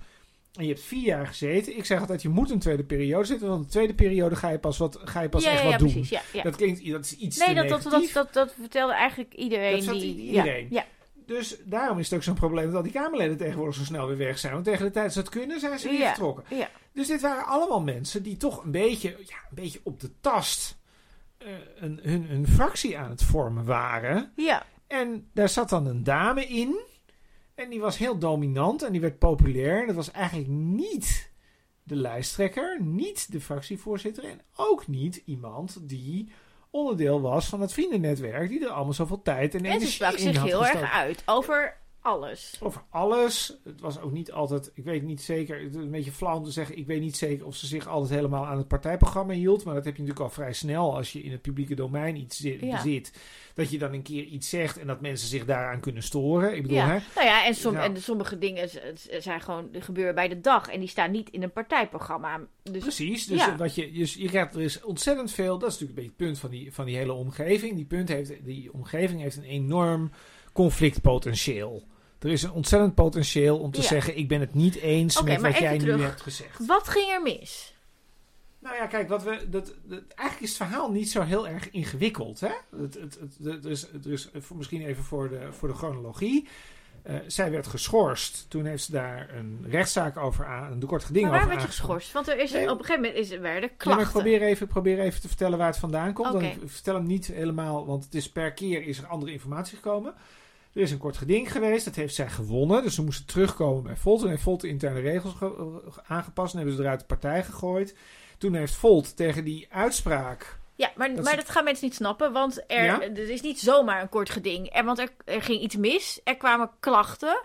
en je hebt vier jaar gezeten, ik zeg altijd: je moet een tweede periode zitten, want in de tweede periode ga je pas, wat, ga je pas ja, echt ja, wat ja, doen. precies. Dat klinkt dat is iets Nee, te dat, dat, dat, dat, dat vertelde eigenlijk iedereen. Dat zat die, iedereen. Ja, Dus daarom is het ook zo'n probleem dat al die Kamerleden tegenwoordig zo snel weer weg zijn. Want tegen de tijd dat ze het kunnen, zijn ze weer vertrokken. ja. Dus dit waren allemaal mensen die toch een beetje, ja, een beetje op de tast eh, een, hun, hun fractie aan het vormen waren. ja. En daar zat dan een dame in. En die was heel dominant en die werd populair. En dat was eigenlijk niet de lijsttrekker, niet de fractievoorzitter. En ook niet iemand die onderdeel was van het vriendennetwerk. Die er allemaal zoveel tijd en En ze energie sprak in zich had heel gestoken. erg uit over alles. Over alles. Het was ook niet altijd, ik weet niet zeker, het is een beetje flauw om te zeggen, ik weet niet zeker of ze zich altijd helemaal aan het partijprogramma hield. Maar dat heb je natuurlijk al vrij snel als je in het publieke domein iets zi- Ja. bezit. Dat je dan een keer iets zegt en dat mensen zich daaraan kunnen storen. Ik bedoel, Ja. hè? Nou ja, en, som, Ja. en sommige dingen zijn gewoon gebeuren bij de dag. En die staan niet in een partijprogramma. Dus Precies, dus Ja. wat je, dus je krijgt, er is ontzettend veel, dat is natuurlijk een beetje het punt van die, van die hele omgeving. Die, punt heeft, die omgeving heeft een enorm conflictpotentieel. Er is een ontzettend potentieel om te Ja. zeggen, ik ben het niet eens met wat jij nu hebt gezegd. wat ging er mis? Nou ja, kijk, wat we, dat, dat, eigenlijk is het verhaal niet zo heel erg ingewikkeld. Hè? Het, het, het, is voor, misschien even voor de, voor de chronologie. Eh, zij werd geschorst. Toen heeft ze daar een rechtszaak over aan, een kort geding Maar waar over werd je geschorst? Want er is, Nee. op een gegeven moment is, werden Ja, maar ik klachten. probeer even, ik probeer even te vertellen waar het vandaan komt. Oké. Dan, ik vertel hem niet helemaal, want het is per keer is er andere informatie gekomen. Er is een kort geding geweest, dat heeft zij gewonnen. Dus ze moesten terugkomen bij Volt. Toen heeft Volt de interne regels ge- aangepast en hebben ze eruit de partij gegooid. Toen heeft Volt tegen die uitspraak... Ja, maar, Dat maar dat gaan mensen niet snappen. Want er, Ja? is niet zomaar een kort geding. Er, want er, er ging iets mis. Er kwamen klachten.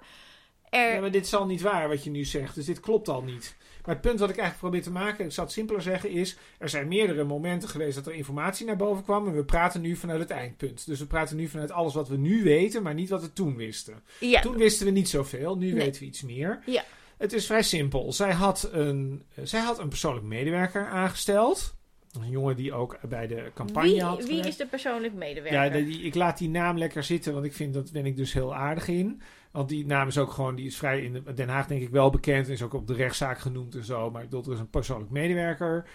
Er, Ja, maar dit is al niet waar wat je nu zegt. Dus dit klopt al niet. Maar het punt wat ik eigenlijk probeer te maken, ik zal het simpeler zeggen, is... Er zijn meerdere momenten geweest dat er informatie naar boven kwam. En we praten nu vanuit het eindpunt. Dus we praten nu vanuit alles wat we nu weten, maar niet wat we toen wisten. ja, Toen wisten we niet zoveel, nu Nee. weten we iets meer. Ja. Het is vrij simpel. Zij had een, zij had een persoonlijk medewerker aangesteld. Een jongen die ook bij de campagne wie, had wie is de persoonlijk medewerker? Ja, die, ik laat die naam lekker zitten, want ik vind dat ben ik dus heel aardig in. Want die naam is ook gewoon, die is vrij in Den Haag denk ik wel bekend. Is ook op de rechtszaak genoemd en zo. Maar ik bedoel, er is een persoonlijk medewerker.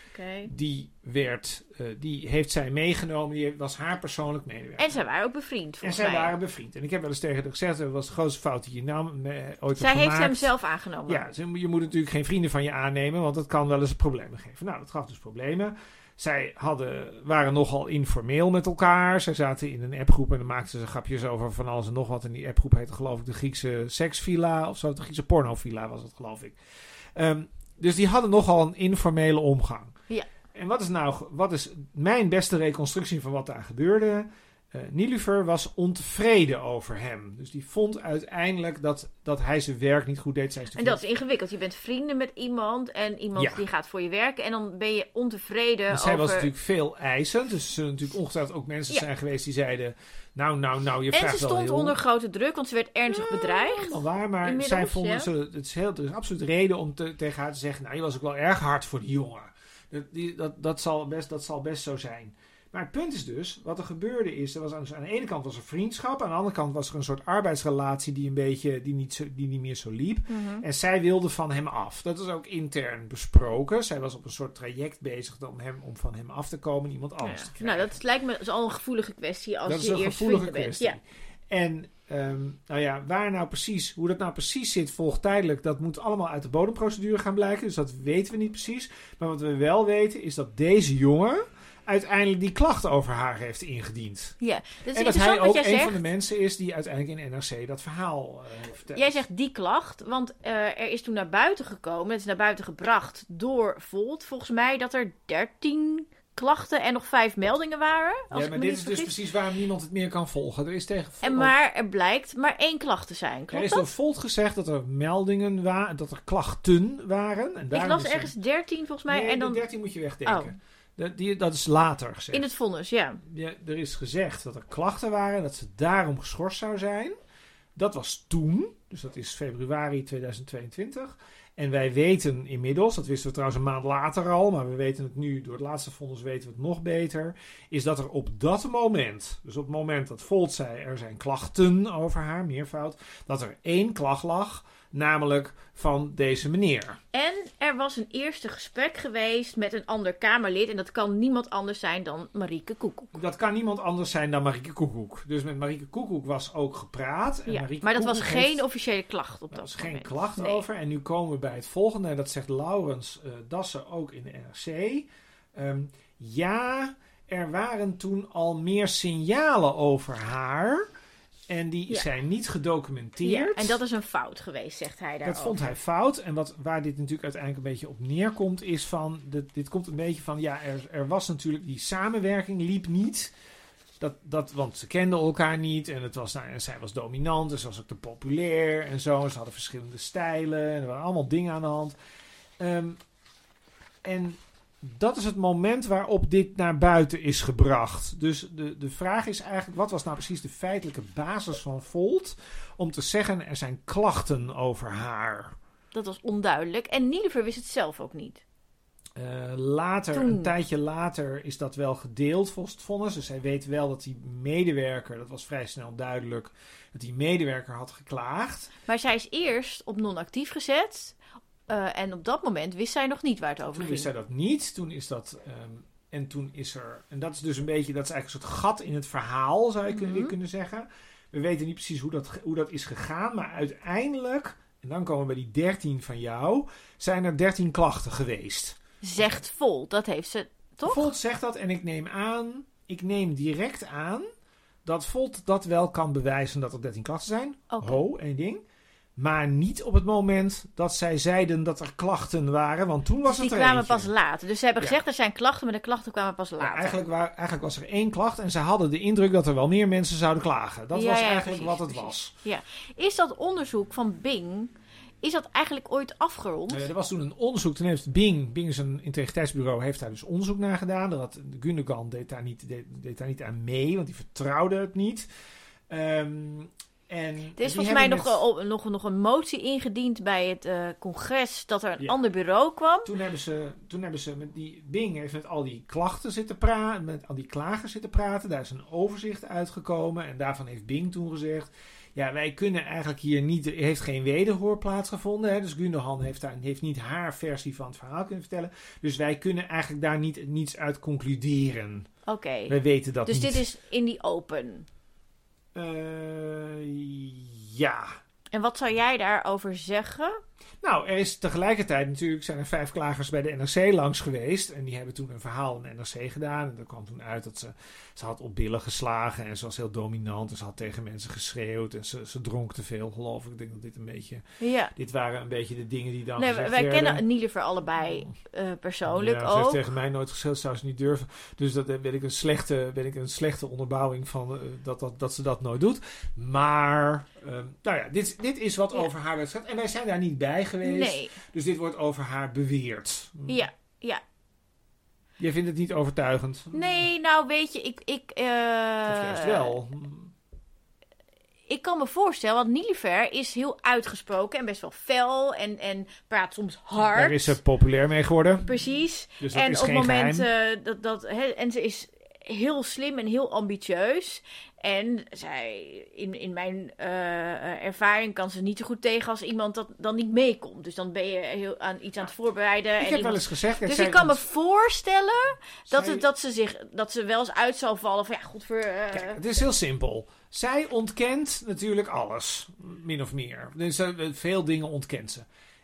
Die werd, eh, die heeft zij meegenomen. Die was haar persoonlijk medewerker. En zij waren ook bevriend, En zij mij. waren bevriend. En ik heb wel eens tegen haar gezegd, dat was de grootste fout die je nam, eh, ooit Zij heeft gemaakt. hem zelf aangenomen. Ja, je moet natuurlijk geen vrienden van je aannemen, want dat kan wel eens problemen geven. Nou, dat gaf dus problemen. Zij hadden, waren nogal informeel met elkaar. Zij zaten in een appgroep en dan maakten ze grapjes over van alles en nog wat. En die appgroep heette geloof ik de Griekse seksvilla of zo. De Griekse pornovilla was het geloof ik. Ehm, dus die hadden nogal een informele omgang. Ja. En wat is nou, wat is mijn beste reconstructie van wat daar gebeurde? Uh, Nilufer was ontevreden over hem. Dus die vond uiteindelijk dat, dat hij zijn werk niet goed deed. En dat is ingewikkeld. Je bent vrienden met iemand en iemand Ja. die gaat voor je werken. En dan ben je ontevreden Want zij over... was natuurlijk veel eisend. Dus er zullen natuurlijk ongetwijfeld ook mensen Ja. zijn geweest die zeiden... Nou, nou, nou, je en vraagt ze wel stond heel... onder grote druk, want ze werd ernstig bedreigd. Wel waar, maar Inmiddels, zij vonden... Ze, het is heel, er is absoluut reden om te, tegen haar te zeggen... Nou, je was ook wel erg hard voor die jongen. Dat, die, dat, dat, zal best, dat zal best zo zijn. Maar het punt is dus, wat er gebeurde is... Er was aan, aan de ene kant was er vriendschap... aan de andere kant was er een soort arbeidsrelatie... die, een beetje, die, niet, zo, die niet meer zo liep. Mhm. En zij wilde van hem af. Dat is ook intern besproken. Zij was op een soort traject bezig om, hem, om van hem af te komen en iemand anders Ja. te krijgen. Nou, dat lijkt me al een gevoelige kwestie als dat is je een eerst gevoelige vrienden bent. kwestie. Ja. En ehm, nou ja, waar nou precies, hoe dat nou precies zit, volgt tijdelijk. Dat moet allemaal uit de bodemprocedure gaan blijken. Dus dat weten we niet precies. Maar wat we wel weten is dat deze jongen uiteindelijk die klacht over haar heeft ingediend. ja, dat is en dat hij ook een zegt. van de mensen is die uiteindelijk in NRC dat verhaal heeft verteld. Jij zegt die klacht, want eh, er is toen naar buiten gekomen, het is naar buiten gebracht door Volt, volgens mij, dat er 13 klachten en nog 5 meldingen waren. Als ja, maar dit is dus precies waarom niemand het meer kan volgen. Er is tegen En maar er blijkt maar één klacht te zijn. Er is door? Volt gezegd dat er meldingen waren, dat er klachten waren. En Ik las er- ergens 13 volgens mij. Nee, en dan de 13 moet je wegdenken. Oh. Dat, die, dat is later gezegd. in het vonnis, ja. Ja, er is gezegd dat er klachten waren, dat ze daarom geschorst zou zijn. Dat was toen, dus dat is februari 2022. En wij weten inmiddels, dat wisten we trouwens een maand later al, maar we weten het nu, door het laatste vonnis weten we het nog beter, is dat er op dat moment, dus op het moment dat Volt zei er zijn klachten over haar, meervoud, dat er één klacht lag, namelijk van deze meneer. En er was een eerste gesprek geweest met een ander Kamerlid. En dat kan niemand anders zijn dan Marieke Koekoek. Dat kan niemand anders zijn dan Marieke Koekoek. Dus met Marieke Koekoek was ook gepraat. En Ja, Marieke maar dat was geen heeft- officiële klacht op Er dat was geen klacht Nee. over. En nu komen we bij het volgende. En dat zegt Laurens eh, Dassen ook in de NRC. Ehm, ja, er waren toen al meer signalen over haar. En die Ja. zijn niet gedocumenteerd. Ja, en dat is een fout geweest, zegt hij daar. Dat vond hij fout. En wat, waar dit natuurlijk uiteindelijk een beetje op neerkomt, is van. Dit, dit komt een beetje van. Ja, er, er was natuurlijk. Die samenwerking liep niet. Dat, dat, want ze kenden elkaar niet. En, het was, nou, en zij was dominant. Dus ze was ook te populair. En zo. En ze hadden verschillende stijlen. En er waren allemaal dingen aan de hand. Ehm, en dat is het moment waarop dit naar buiten is gebracht. Dus de, de vraag is eigenlijk: wat was nou precies de feitelijke basis van Volt? om te zeggen er zijn klachten over haar. Dat was onduidelijk. En Nielever wist het zelf ook niet. Eh, later, Toen. een tijdje later, is dat wel gedeeld volgens het vonnis. Dus hij weet wel dat die medewerker, dat was vrij snel duidelijk, dat die medewerker had geklaagd. Maar zij is eerst op non-actief gezet. Eh, en op dat moment wist zij nog niet waar het over Toen ging. wist hij dat niet. Toen is dat. ehm, en toen is er. En dat is dus een beetje. Dat is eigenlijk een soort gat in het verhaal, zou je kunnen, Mhm. kunnen zeggen. We weten niet precies hoe dat, hoe dat is gegaan. Maar uiteindelijk. En dan komen we bij die 13 van jou. Zijn er 13 klachten geweest. Zegt vol, dat heeft ze toch? Volt zegt dat en ik neem aan, ik neem direct aan dat Volt dat wel kan bewijzen dat er 13 klachten zijn. Oké. Ho, één ding. Maar niet op het moment dat zij zeiden dat er klachten waren, want toen was Dus die het er kwamen eentje. pas later. Dus ze hebben Ja. gezegd er zijn klachten, maar de klachten kwamen pas Ja, later. eigenlijk, wa- eigenlijk was er één klacht en ze hadden de indruk dat er wel meer mensen zouden klagen. Dat Ja, was ja, eigenlijk wat het was. Is dat onderzoek van Bing, is dat eigenlijk ooit afgerond? Eh, er was toen een onderzoek, toen heeft Bing, Bing is een integriteitsbureau, heeft daar dus onderzoek naar gedaan. Dat Gundogan deed daar, niet, deed, deed daar niet aan mee, want die vertrouwde het niet. Ehm, en Er is volgens mij nog, op- nog, nog een motie ingediend bij het eh, congres dat er een Ja. ander bureau kwam. Toen hebben ze, toen hebben ze met die Bing heeft met al die klachten zitten praten, met al die klagers zitten praten. Daar is een overzicht uitgekomen en daarvan heeft Bing toen gezegd: ja, wij kunnen eigenlijk hier niet, er heeft geen wederhoor plaatsgevonden. Hè, dus Gundogan heeft, daar, heeft niet haar versie van het verhaal kunnen vertellen. Dus wij kunnen eigenlijk daar niet, niets uit concluderen. Oké. Wij weten dat Dus niet. dit is in die open. Eh, ja. En wat zou jij daarover zeggen? Nou, er is tegelijkertijd natuurlijk zijn er vijf klagers bij de NRC langs geweest. En die hebben toen een verhaal in de NRC gedaan. En er kwam toen uit dat ze, ze had op billen geslagen. En ze was heel dominant. En ze had tegen mensen geschreeuwd. En ze, ze dronk te veel, geloof ik. Ik denk dat dit een beetje... Ja. Dit waren een beetje de dingen die dan Nee, wij werden. kennen Nielever allebei eh, persoonlijk ja, Ze heeft tegen mij nooit geschreeuwd, zou ze niet durven. Dus dat eh, weet ik een slechte, weet ik een slechte onderbouwing van eh, dat, dat, dat ze dat nooit doet. Maar, ehm, nou ja, dit, dit is wat Ja. over haar werd gezegd. En wij zijn daar niet bij geweest. Nee, Dus dit wordt over haar beweerd. ja, ja. Jij vindt het niet overtuigend? Nee, nou weet je, ik... ik Of juist wel? Ik kan me voorstellen, want Nielever is heel uitgesproken en best wel fel en, en praat soms hard. Daar is ze populair mee geworden. Precies. Dus dat en is op het geen moment eh, dat, dat hè, en ze is heel slim en heel ambitieus. En zij, in, in mijn eh, ervaring, kan ze niet zo goed tegen als iemand dat dan niet meekomt. Dus dan ben je heel aan iets aan het voorbereiden. ik en heb wel eens gezegd... dus ik kan me voorstellen dat, zij- het, dat, ze zich, dat ze wel eens uit zal vallen van ja, godver... eh, Kijk, het is heel simpel. Zij ontkent natuurlijk alles, min of meer. Dus eh, veel dingen ontkent ze.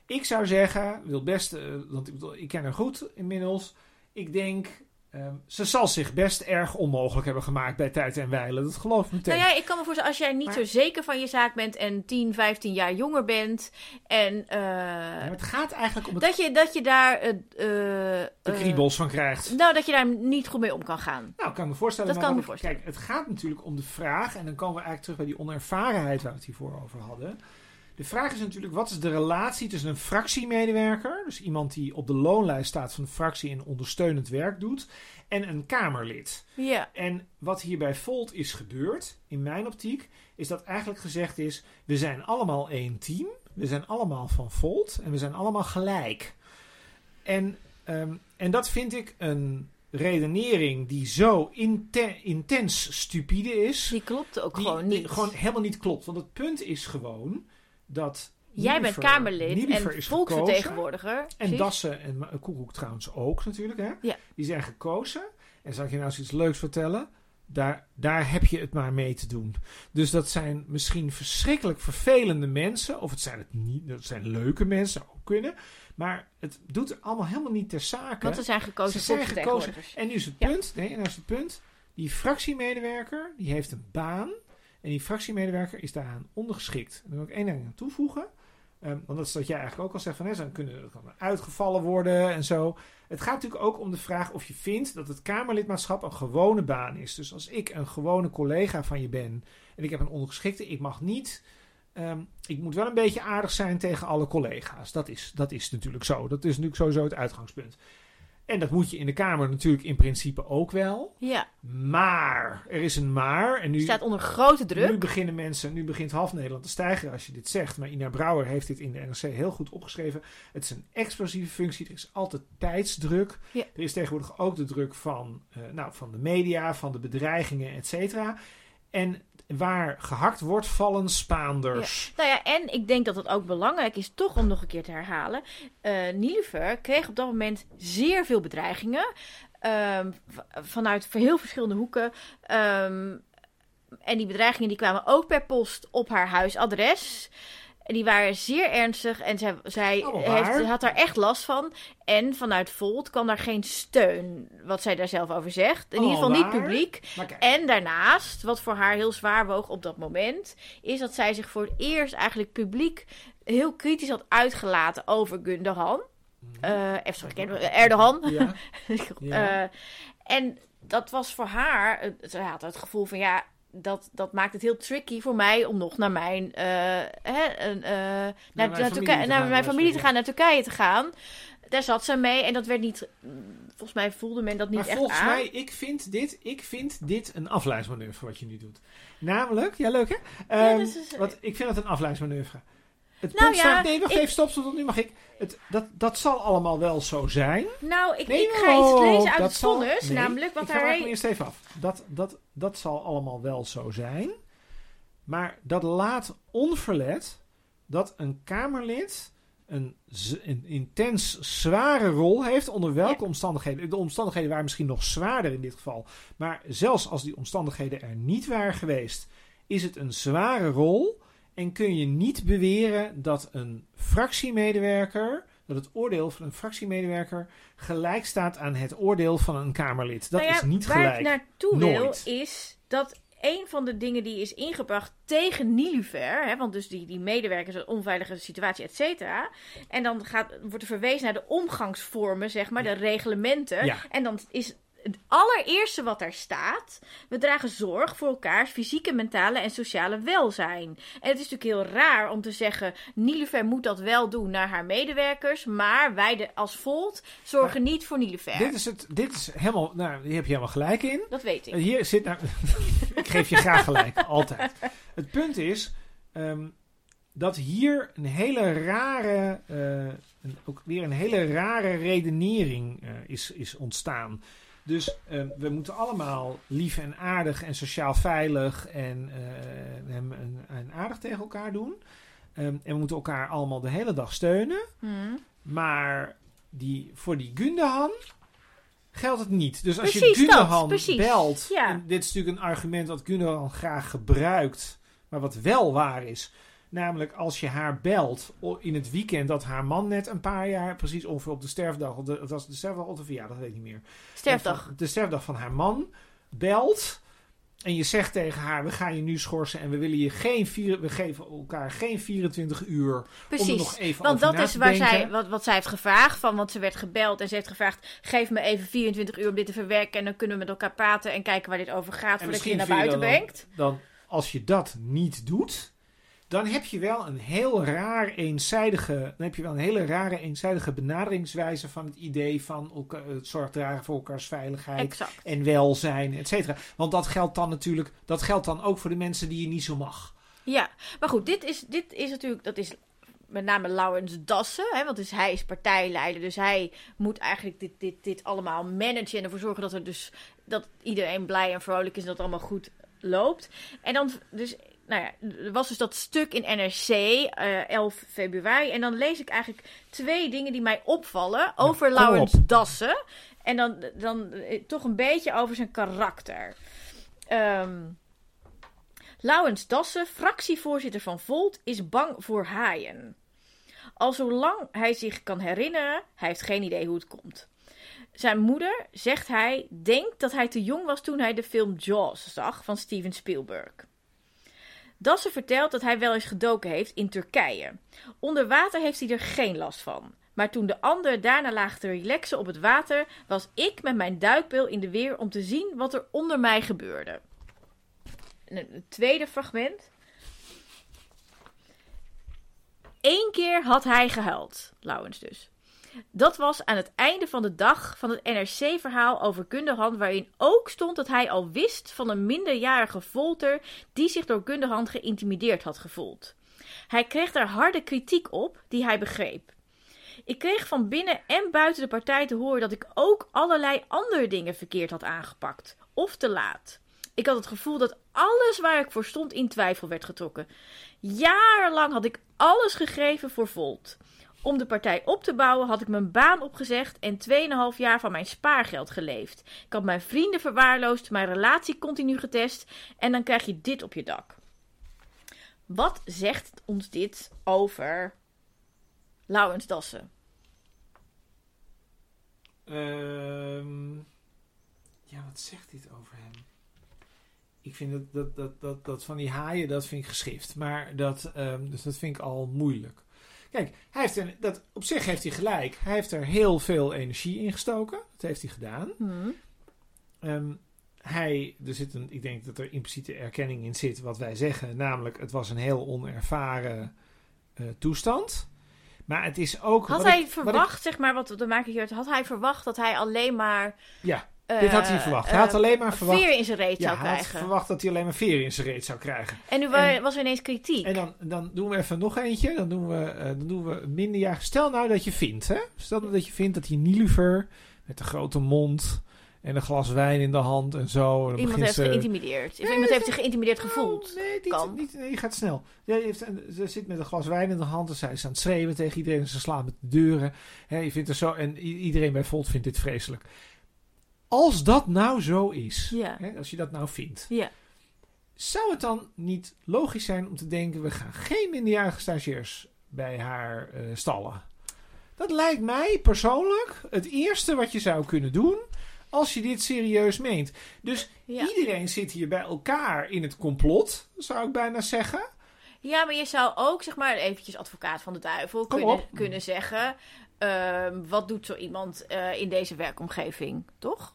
Ik zou zeggen, wil best, want ik, bedoel, ik ken haar goed inmiddels. Ik denk, ehm, ze zal zich best erg onmogelijk hebben gemaakt bij tijd en wijlen. Dat geloof ik meteen. Nou ja, ik kan me voorstellen, als jij niet Maar- zo zeker van je zaak bent en 10, 15 jaar jonger bent en eh, Ja, maar het gaat eigenlijk om het dat, je, dat je daar eh, de kriebels van krijgt. nou, dat je daar niet goed mee om kan gaan. Nou, kan ik me voorstellen. Dat maar kan wat me ik- Kijk, het gaat natuurlijk om de vraag, en dan komen we eigenlijk terug bij die onervarenheid waar we het hiervoor over hadden. De vraag is natuurlijk, wat is de relatie tussen een fractiemedewerker, dus iemand die op de loonlijst staat van de fractie en ondersteunend werk doet, en een Kamerlid? Ja, En wat hier bij Volt is gebeurd, in mijn optiek, is dat eigenlijk gezegd is: we zijn allemaal één team, we zijn allemaal van Volt en we zijn allemaal gelijk. En, ehm, en dat vind ik een redenering die zo inte- intens stupide is. die klopt ook die- gewoon die niet. gewoon helemaal niet klopt. Want het punt is gewoon dat. jij bent Kamerlid en volksvertegenwoordiger. en. Dassen en Koekoek trouwens ook natuurlijk. Hè? Ja. Die zijn gekozen. En zal ik je nou eens iets leuks vertellen? Daar, daar heb je het maar mee te doen. Dus dat zijn misschien verschrikkelijk vervelende mensen. Of het zijn het niet. Dat zijn leuke mensen, ook kunnen. Maar het doet er allemaal helemaal niet ter zake. Want ze zijn gekozen Ze zijn. En nu is het Ja. punt. Nee, en nou is het punt. Die fractiemedewerker die heeft een baan. En die fractiemedewerker is daaraan ondergeschikt. En daar wil ik één ding aan toevoegen. Ehm, want dat is wat jij eigenlijk ook al zegt. Van, hè, ze kunnen kan uitgevallen worden en zo. Het gaat natuurlijk ook om de vraag of je vindt dat het Kamerlidmaatschap een gewone baan is. Dus als ik een gewone collega van je ben en ik heb een ondergeschikte, ik mag niet. ehm, ik moet wel een beetje aardig zijn tegen alle collega's. Dat is, dat is natuurlijk zo. Dat is natuurlijk sowieso het uitgangspunt. En dat moet je in de Kamer natuurlijk in principe ook wel. Ja, Maar, er is een maar. En nu, staat onder grote druk. nu beginnen mensen, nu begint half Nederland te stijgen als je dit zegt. Maar Ina Brouwer heeft dit in de NRC heel goed opgeschreven. Het is een explosieve functie. Er is altijd tijdsdruk. Ja. Er is tegenwoordig ook de druk van, eh, nou, van de media, van de bedreigingen, et cetera. En waar gehakt wordt, vallen Spaanders. Nou ja, en ik denk dat het ook belangrijk is, toch om nog een keer te herhalen. Nielever kreeg op dat moment zeer veel bedreigingen. v- vanuit heel verschillende hoeken. Ehm, en die bedreigingen die kwamen ook per post op haar huisadres. En die waren zeer ernstig en zij, zij Oh, heeft, had daar echt last van. En vanuit Volt kwam daar geen steun, wat zij daar zelf over zegt. In Oh, ieder geval niet publiek. En daarnaast, wat voor haar heel zwaar woog op dat moment, is dat zij zich voor het eerst eigenlijk publiek heel kritisch had uitgelaten over Gundogan. Eh eh, sorry, Erdogan. Mhm. ja. Eh, en dat was voor haar, ze had het gevoel van ja, dat, dat maakt het heel tricky voor mij om nog naar mijn, eh, hè, eh, naar, mijn naar, familie Turkije, te naar gaan, mijn was familie te gaan, naar Turkije te gaan. Daar zat ze mee en dat werd niet, volgens mij voelde men dat niet maar echt volgens aan. mij, ik vind, dit, ik vind dit een afleidingsmanoeuvre wat je nu doet. Namelijk, ja leuk hè? Ja, Ehm, is- want ik vind het een afleidingsmanoeuvre. Het Nou punt ja, staat, nee, wacht ik- even, stop, stop, nu mag ik. Het, dat, dat zal allemaal wel zo zijn. Nou, ik, Nee, ik ga iets lezen uit het vonnis, nee, namelijk wat ik ga hij... eerst even af. Dat, dat, dat zal allemaal wel zo zijn. Maar dat laat onverlet dat een Kamerlid een, een intens zware rol heeft. Onder welke omstandigheden? De omstandigheden waren misschien nog zwaarder in dit geval. Maar zelfs als die omstandigheden er niet waren geweest, is het een zware rol. En kun je niet beweren dat een fractiemedewerker, dat het oordeel van een fractiemedewerker gelijk staat aan het oordeel van een Kamerlid. Dat Nou ja, is niet waar gelijk. ik naartoe Nooit. wil is dat een van de dingen die is ingebracht tegen Nilufer, hè, want dus die, die medewerkers, een onveilige situatie, et cetera. En dan gaat, wordt er verwezen naar de omgangsvormen, zeg maar, de reglementen. Ja. En dan is het allereerste wat daar staat: we dragen zorg voor elkaars fysieke, mentale en sociale welzijn. En het is natuurlijk heel raar om te zeggen: Nilufer moet dat wel doen naar haar medewerkers, maar wij de, als Volt zorgen niet voor Nilufer. Dit is, het, dit is helemaal, nou, hier heb je helemaal gelijk in. Dat weet ik. Hier zit nou, ik geef je graag gelijk, altijd. Het punt is ehm, dat hier een hele rare, eh, een, ook weer een hele rare redenering eh, is, is ontstaan. Dus ehm, we moeten allemaal lief en aardig en sociaal veilig en, en, en, en aardig tegen elkaar doen. Ehm, en we moeten elkaar allemaal de hele dag steunen. Hmm. Maar die, voor die Gundahan geldt het niet. Dus als Precies je dat, precies. belt... Ja. En dit is natuurlijk een argument dat Gundahan graag gebruikt... maar wat wel waar is... Namelijk als je haar belt in het weekend dat haar man net een paar jaar, precies ongeveer op de sterfdag, of de, het was de sterfdag of de verjaardag, dat weet ik niet meer. Sterfdag. Van- De sterfdag van haar man belt. En je zegt tegen haar: We gaan je nu schorsen en we willen je geen vier, we geven elkaar geen 24 uur om er nog even Want dat is waar denken. zij, wat, wat zij heeft gevraagd. Van, want ze werd gebeld en ze heeft gevraagd: geef me even 24 uur om dit te verwerken. En dan kunnen we met elkaar praten en kijken waar dit over gaat. En voordat je naar buiten dan- brengt. dan als je dat niet doet, dan heb je wel een heel raar eenzijdige, dan heb je wel een hele rare eenzijdige benaderingswijze van het idee van elka- het zorg dragen voor elkaars veiligheid Exact. en welzijn, et cetera. Want dat geldt dan natuurlijk, dat geldt dan ook voor de mensen die je niet zo mag. Ja, maar goed, dit is, dit is natuurlijk, dat is met name Laurens Dassen, hè, want dus hij is partijleider, dus hij moet eigenlijk dit, dit, dit allemaal managen en ervoor zorgen dat er dus dat iedereen blij en vrolijk is en dat het allemaal goed loopt. En dan, dus, nou ja, er was dus dat stuk in NRC, eh 11 februari, en dan lees ik eigenlijk twee dingen die mij opvallen over kom Laurens op. Dassen. En dan, dan eh, toch een beetje over zijn karakter. Ehm Laurens Dassen, fractievoorzitter van Volt, is bang voor haaien. Al zolang hij zich kan herinneren, hij heeft geen idee hoe het komt. Zijn moeder, zegt hij, denkt dat hij te jong was toen hij de film Jaws zag van Steven Spielberg. Dassen vertelt dat hij wel eens gedoken heeft in Turkije. Onder water heeft hij er geen last van. Maar toen de ander daarna laag te relaxen op het water, was ik met mijn duikbril in de weer om te zien wat er onder mij gebeurde. En een een tweede fragment. Eén keer had hij gehuild, Lauwens dus. Dat was aan het einde van de dag van het NRC-verhaal over Gunderhand, waarin ook stond dat hij al wist van een minderjarige folter die zich door Gunderhand geïntimideerd had gevoeld. Hij kreeg daar harde kritiek op, die hij begreep. Ik kreeg van binnen en buiten de partij te horen dat ik ook allerlei andere dingen verkeerd had aangepakt, of te laat. Ik had het gevoel dat alles waar ik voor stond in twijfel werd getrokken. Jarenlang had ik alles gegeven voor Volt. Om de partij op te bouwen had ik mijn baan opgezegd en 2,5 jaar van mijn spaargeld geleefd. Ik had mijn vrienden verwaarloosd, mijn relatie continu getest en dan krijg je dit op je dak. Wat zegt ons dit over Laurens Dassen? Ehm, ja, wat zegt dit over hem? Ik vind dat, dat, dat, dat, van die haaien, dat vind ik geschift. Maar dat, ehm, dus dat vind ik al moeilijk. Kijk, hij heeft dat, op zich heeft hij gelijk. Hij heeft er heel veel energie in gestoken. Dat heeft hij gedaan. Hm. Ehm, hij, er zit een, ik denk dat er impliciete erkenning in zit wat wij zeggen. Namelijk, het was een heel onervaren eh, toestand. Maar het is ook... Had hij ik- wat ik- verwacht, zeg maar, wat maak ik hier uit, had hij verwacht dat hij alleen maar. ja, eh, dit had hij verwacht. Hij had eh, alleen maar verwacht... in zijn reet Ja, zou hij had krijgen. verwacht dat hij alleen maar veer in zijn reet zou krijgen. En nu En- was er ineens kritiek. En dan, dan doen we even nog eentje. Dan doen we, eh, dan doen we minderjarig. Stel nou dat je vindt, hè? Stel nou dat je vindt dat die Nilufer met de grote mond en een glas wijn in de hand en zo. En iemand heeft ze- geïntimideerd. Of Nee, iemand heeft zich geïntimideerd gevoeld. Oh, nee, niet, niet, nee, je gaat snel. Je heeft, ze zit met een glas wijn in de hand en zij is aan het schreeuwen tegen iedereen. En ze slaat met de deuren. Hè, je vindt er zo, en iedereen bij Volt vindt dit vreselijk. Als dat nou zo is, Ja. hè, als je dat nou vindt, Ja. zou het dan niet logisch zijn om te denken: we gaan geen minderjarige stagiairs bij haar eh, stallen? Dat lijkt mij persoonlijk het eerste wat je zou kunnen doen als je dit serieus meent. Dus Ja. iedereen zit hier bij elkaar in het complot, zou ik bijna zeggen. Ja, maar je zou ook, zeg maar, eventjes advocaat van de duivel Kom kunnen, op. kunnen zeggen... ehm, wat doet zo iemand eh, in deze werkomgeving, toch?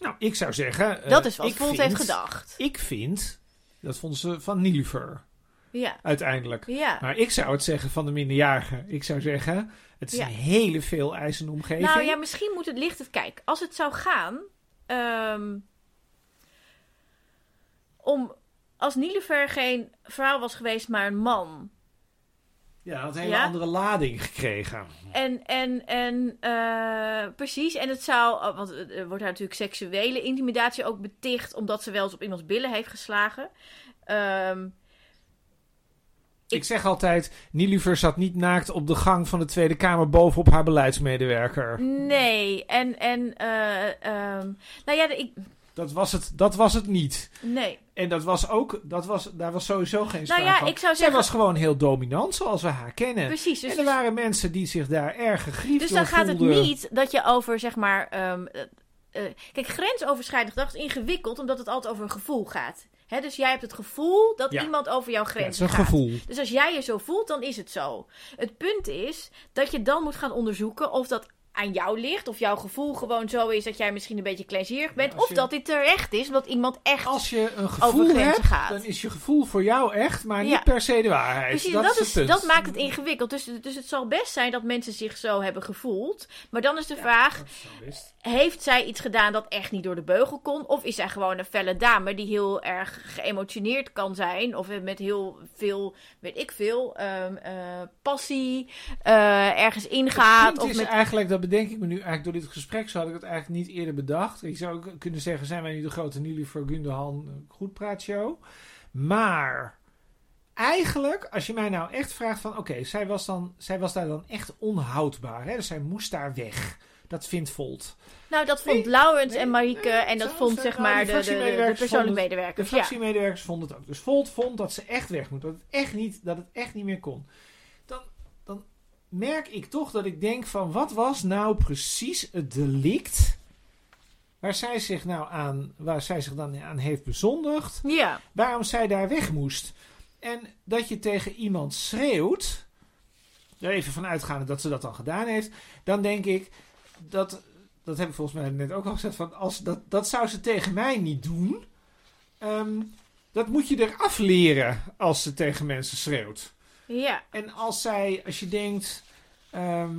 Nou, ik zou zeggen. eh, dat is wat ik Volt vind- heeft gedacht. Ik vind. Dat vonden ze van Nilufer Ja, uiteindelijk. ja. Maar ik zou het zeggen van de minderjarige. Ik zou zeggen. Het is Ja. een hele veel eisende omgeving. Nou ja, misschien moet het licht het... Kijk, als het zou gaan... ehm, om... Als Nilufer geen vrouw was geweest, maar een man... Ja, dat had een hele Ja? andere lading gekregen. En, en, en eh, precies. En het zou, oh, want er wordt natuurlijk seksuele intimidatie ook beticht, omdat ze wel eens op iemands billen heeft geslagen. Ehm, Ik zeg altijd, Nilufer zat niet naakt op de gang van de Tweede Kamer bovenop haar beleidsmedewerker. nee, en, en, eh, ehm, nou ja, ik, Dat was het, dat was het niet. nee. En dat was ook, dat was, daar was sowieso geen sprake Nou ja, van. ik zou Zij was gewoon heel dominant, zoals we haar kennen. precies. Dus, en er waren mensen die zich daar erg gegriefd dus dan gaat het niet dat je over, zeg maar, ehm, eh, eh, kijk, grensoverschrijdend gedrag is ingewikkeld, omdat het altijd over een gevoel gaat. Dus jij hebt het gevoel dat Ja. iemand over jouw is grenzen een gaat. gevoel. Dus als jij je zo voelt, dan is het zo. Het punt is dat je dan moet gaan onderzoeken of dat aan jou ligt. Of jouw gevoel gewoon zo is dat jij misschien een beetje kleinzierig bent. of je- dat dit terecht is, omdat iemand echt... Als je een gevoel hebt, gaat. dan is je gevoel voor jou echt, maar Ja. niet per se de waarheid. Precies, dat, dat, is het dat maakt het ingewikkeld. Dus, dus het zal best zijn dat mensen zich zo hebben gevoeld. Maar dan is de vraag, is heeft zij iets gedaan dat echt niet door de beugel kon? Of is zij gewoon een felle dame die heel erg geëmotioneerd kan zijn? Of met heel veel, weet ik veel, ehm, eh, passie eh, ergens ingaat? Het Of is met... eigenlijk, dat bedenk ik me nu eigenlijk door dit gesprek, zo had ik het eigenlijk niet eerder bedacht. Ik zou ook kunnen zeggen, zijn wij nu de grote Nilufer Gundogan goed praat show? Maar eigenlijk, als je mij nou echt vraagt van, oké, zij was dan, zij was daar dan echt onhoudbaar, hè? dus zij moest daar weg. Dat vindt Volt. Nou, dat vond Nee, Laurens nee, en Marieke nee, en dat vond zeg nou, maar de, de, de, de persoonlijke vonden De medewerkers. Ja. fractiemedewerkers vonden het ook. Dus Volt vond dat ze echt weg moet. Dat het echt niet, dat het echt niet meer kon. Merk ik toch dat ik denk van... Wat was nou precies het delict... Waar zij zich nou aan... Waar zij zich dan aan heeft bezondigd. ja, Waarom zij daar weg moest. En dat je tegen iemand schreeuwt... Er even van uitgaande dat ze dat dan gedaan heeft. Dan denk ik... Dat, dat heb ik volgens mij net ook al gezegd. Van als, dat, dat zou ze tegen mij niet doen. Ehm, dat moet je eraf leren als ze tegen mensen schreeuwt. Ja, En als zij, als je denkt, ehm,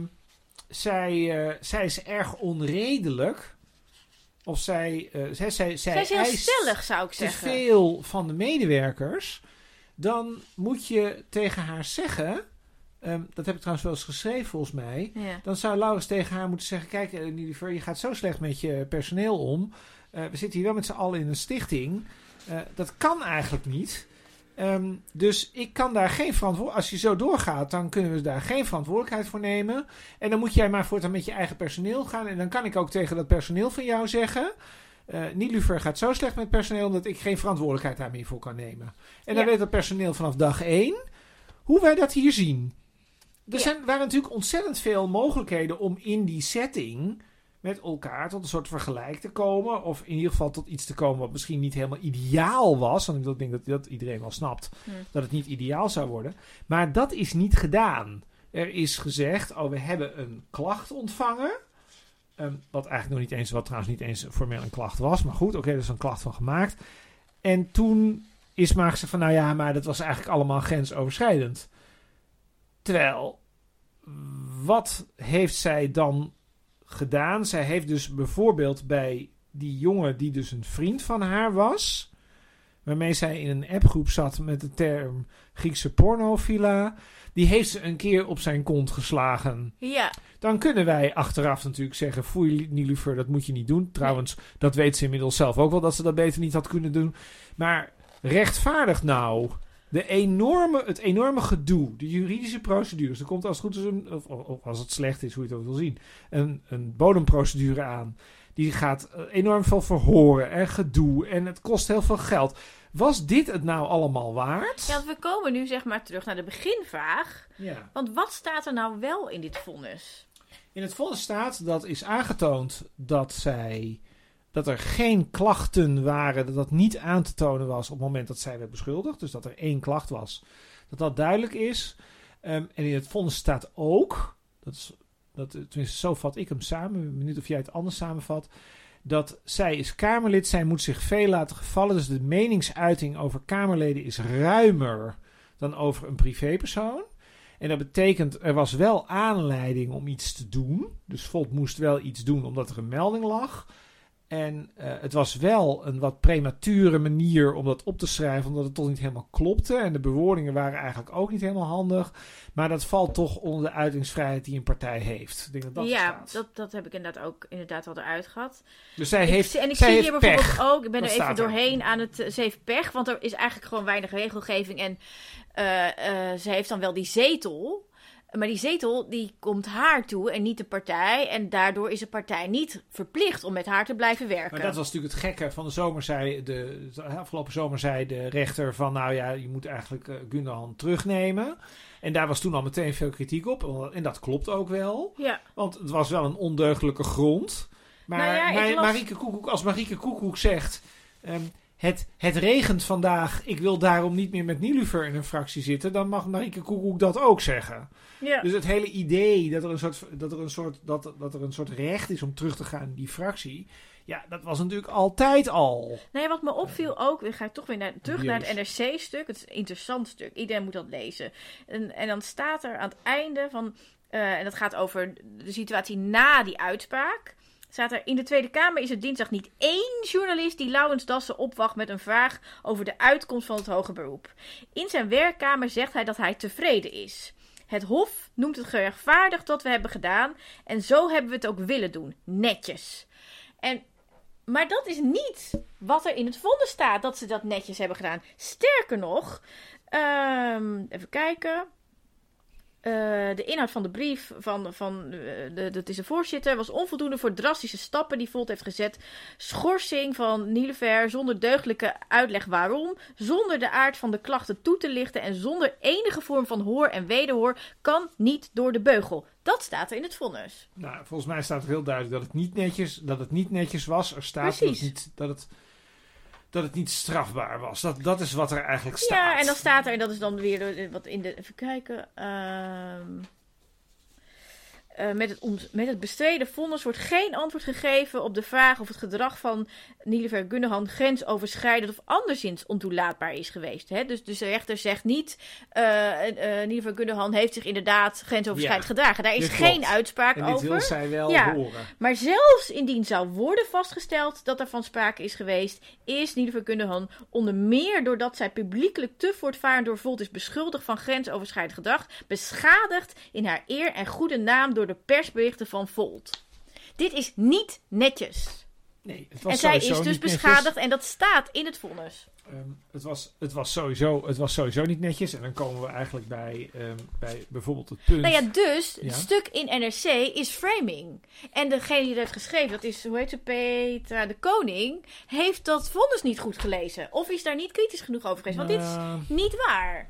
zij, eh, zij is erg onredelijk. Of zij, eh, zij, zij, zij, zij is heel stellig, zou ik te zeggen. veel van de medewerkers. Dan moet je tegen haar zeggen. ehm, dat heb ik trouwens wel eens geschreven volgens mij. Ja. Dan zou Laurens tegen haar moeten zeggen: Kijk, eh, Nidiver, je gaat zo slecht met je personeel om. Eh, we zitten hier wel met z'n allen in een stichting. Eh, dat kan eigenlijk niet. Ehm, dus ik kan daar geen verantwoordelijkheid. Als je zo doorgaat, dan kunnen we daar geen verantwoordelijkheid voor nemen. En dan moet jij maar voortaan met je eigen personeel gaan. En dan kan ik ook tegen dat personeel van jou zeggen. eh Nilufer gaat zo slecht met personeel dat ik geen verantwoordelijkheid daar meer voor kan nemen. En dan Ja. weet dat personeel vanaf dag één hoe wij dat hier zien. Er Ja. zijn, waren natuurlijk ontzettend veel mogelijkheden om in die setting met elkaar tot een soort vergelijk te komen. Of in ieder geval tot iets te komen wat misschien niet helemaal ideaal was. Want ik denk dat, dat iedereen wel snapt Hm. dat het niet ideaal zou worden. Maar dat is niet gedaan. Er is gezegd, oh we hebben een klacht ontvangen. Ehm, wat eigenlijk nog niet eens, wat trouwens niet eens formeel een klacht was. Maar goed, oké, er is een klacht van gemaakt. En toen is maar gezegd van, nou ja, maar dat was eigenlijk allemaal grensoverschrijdend. Terwijl, wat heeft zij dan gedaan? Zij heeft dus bijvoorbeeld bij die jongen die dus een vriend van haar was, waarmee zij in een appgroep zat met de term Griekse pornofila, die heeft ze een keer op zijn kont geslagen. ja, Dan kunnen wij achteraf natuurlijk zeggen: Foei, Nilufer, dat moet je niet doen. Trouwens, dat weet ze inmiddels zelf ook wel dat ze dat beter niet had kunnen doen. Maar rechtvaardig nou de enorme, het enorme gedoe, de juridische procedures. Er komt als het goed is, een, of, of als het slecht is, hoe je het ook wil zien, een, een bodemprocedure aan. Die gaat eh, enorm veel verhoren en gedoe. En het kost heel veel geld. Was dit het nou allemaal waard? Ja, we komen nu zeg maar terug naar de beginvraag. Ja. Want wat staat er nou wel in dit vonnis? In het vonnis staat dat is aangetoond dat zij. Dat er geen klachten waren, dat dat niet aan te tonen was op het moment dat zij werd beschuldigd. Dus dat er één klacht was. Dat dat duidelijk is. Ehm, en in het vonnis staat ook, dat is, dat, tenminste zo vat ik hem samen, ik ben benieuwd of jij het anders samenvat. Dat zij is Kamerlid, zij moet zich veel laten gevallen. Dus de meningsuiting over Kamerleden is ruimer dan over een privépersoon. En dat betekent, er was wel aanleiding om iets te doen. Dus Volt moest wel iets doen omdat er een melding lag. En eh, het was wel een wat premature manier om dat op te schrijven, omdat het toch niet helemaal klopte. En de bewoordingen waren eigenlijk ook niet helemaal handig. Maar dat valt toch onder de uitingsvrijheid die een partij heeft. Ik denk dat dat ja, dat, dat heb ik inderdaad ook inderdaad al eruit gehad. Dus zij Ik heeft, en ik zij zie heeft hier bijvoorbeeld pech. ook, ik ben Dat er even er. doorheen aan het, eh, ze heeft pech, want er is eigenlijk gewoon weinig regelgeving. En eh, ze heeft dan wel die zetel, maar die zetel die komt haar toe en niet de partij. En daardoor is de partij niet verplicht om met haar te blijven werken. Maar dat was natuurlijk het gekke van de zomer. Zei de, de afgelopen zomer zei de rechter van... nou ja, je moet eigenlijk Gundogan terugnemen. En daar was toen al meteen veel kritiek op. En dat klopt ook wel. Ja, Want het was wel een ondeugdelijke grond. Maar, Nou ja, las- Marieke Koekoek, als Marieke Koekoek zegt... ehm, het, het regent vandaag, ik wil daarom niet meer met Nilufer in een fractie zitten... dan mag Marieke Koekoek dat ook zeggen. ja. Dus het hele idee dat er, een soort, dat, er een soort, dat, dat er een soort recht is om terug te gaan in die fractie... ja, dat was natuurlijk altijd al. Nee, wat me opviel ook, weer ga ik toch weer naar, terug naar het. NRC-stuk. Het is een interessant stuk. Iedereen moet dat lezen. En, en dan staat er aan het einde van, eh, en dat gaat over de situatie na die uitspraak. Staat er, in de Tweede Kamer is het dinsdag niet één journalist die Laurens Dassen opwacht met een vraag over de uitkomst van het hoge beroep. In zijn werkkamer zegt hij dat hij tevreden is. Het Hof noemt het gerechtvaardigd wat we hebben gedaan en zo hebben we het ook willen doen. Netjes. En maar dat is niet wat er in het vonnis staat, dat ze dat netjes hebben gedaan. Sterker nog, ehm, even kijken. Eh, de inhoud van de brief van, van eh, de, dat is de voorzitter was onvoldoende voor drastische stappen die Volt heeft gezet. Schorsing van Nilever zonder deugdelijke uitleg waarom, zonder de aard van de klachten toe te lichten en zonder enige vorm van hoor en wederhoor kan niet door de beugel. Dat staat er in het vonnis. Nou, volgens mij staat er heel duidelijk dat het niet netjes, dat het niet netjes was. Er staat dat het, niet, dat, het, dat het niet strafbaar was. Dat, dat is wat er eigenlijk staat. Ja, en dan staat er, en dat is dan weer de- wat in de. Even kijken. ehm, eh, met, het met het bestreden vonnis wordt geen antwoord gegeven op de vraag of het gedrag van Nilever Gunnehan grensoverschrijdend of anderszins ontoelaatbaar is geweest. Hè? Dus, dus de rechter zegt niet, eh uh, Nilever Gunnehan heeft zich inderdaad grensoverschrijdend Ja, gedragen. Daar is klopt. geen uitspraak En dit over. wil zij wel Ja. horen. Maar zelfs indien zou worden vastgesteld dat er van sprake is geweest, is Nilever Gundogan onder meer doordat zij publiekelijk te voortvarend door Volt is beschuldigd van grensoverschrijdend gedrag, beschadigd in haar eer en goede naam door de persberichten van Volt. Dit is niet netjes. Nee, het was En zij is dus netjes. beschadigd en dat staat in het vonnis. Ehm, het, was, het, was sowieso, het was sowieso niet netjes. En dan komen we eigenlijk bij, ehm, bij bijvoorbeeld het punt. Nou ja, dus Ja. het stuk in NRC is framing. En degene die dat heeft geschreven, dat is, hoe heet ze, Petra de Koning, heeft dat vonnis niet goed gelezen. Of is daar niet kritisch genoeg over geweest. Want dit is Nou, niet waar.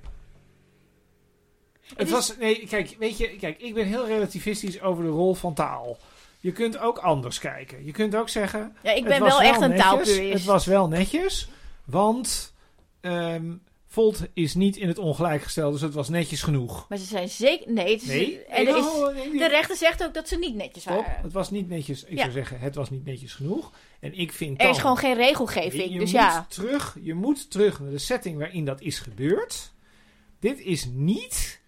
Het was, nee, kijk, weet je, kijk, ik ben heel relativistisch over de rol van taal. Je kunt ook anders kijken. Je kunt ook zeggen. Ja, ik ben wel echt een taalpurist. Het was wel netjes, want ehm, Volt is niet in het ongelijk gesteld, dus het was netjes genoeg. Maar ze zijn zeker... Nee, het is, Nee, en er is, oh, de rechter zegt ook dat ze niet netjes Stop, waren. het was niet netjes. Ik Ja. zou zeggen, het was niet netjes genoeg. En ik vind Er is gewoon geen regelgeving, je dus moet ja. Terug, je moet terug naar de setting waarin dat is gebeurd. Dit is niet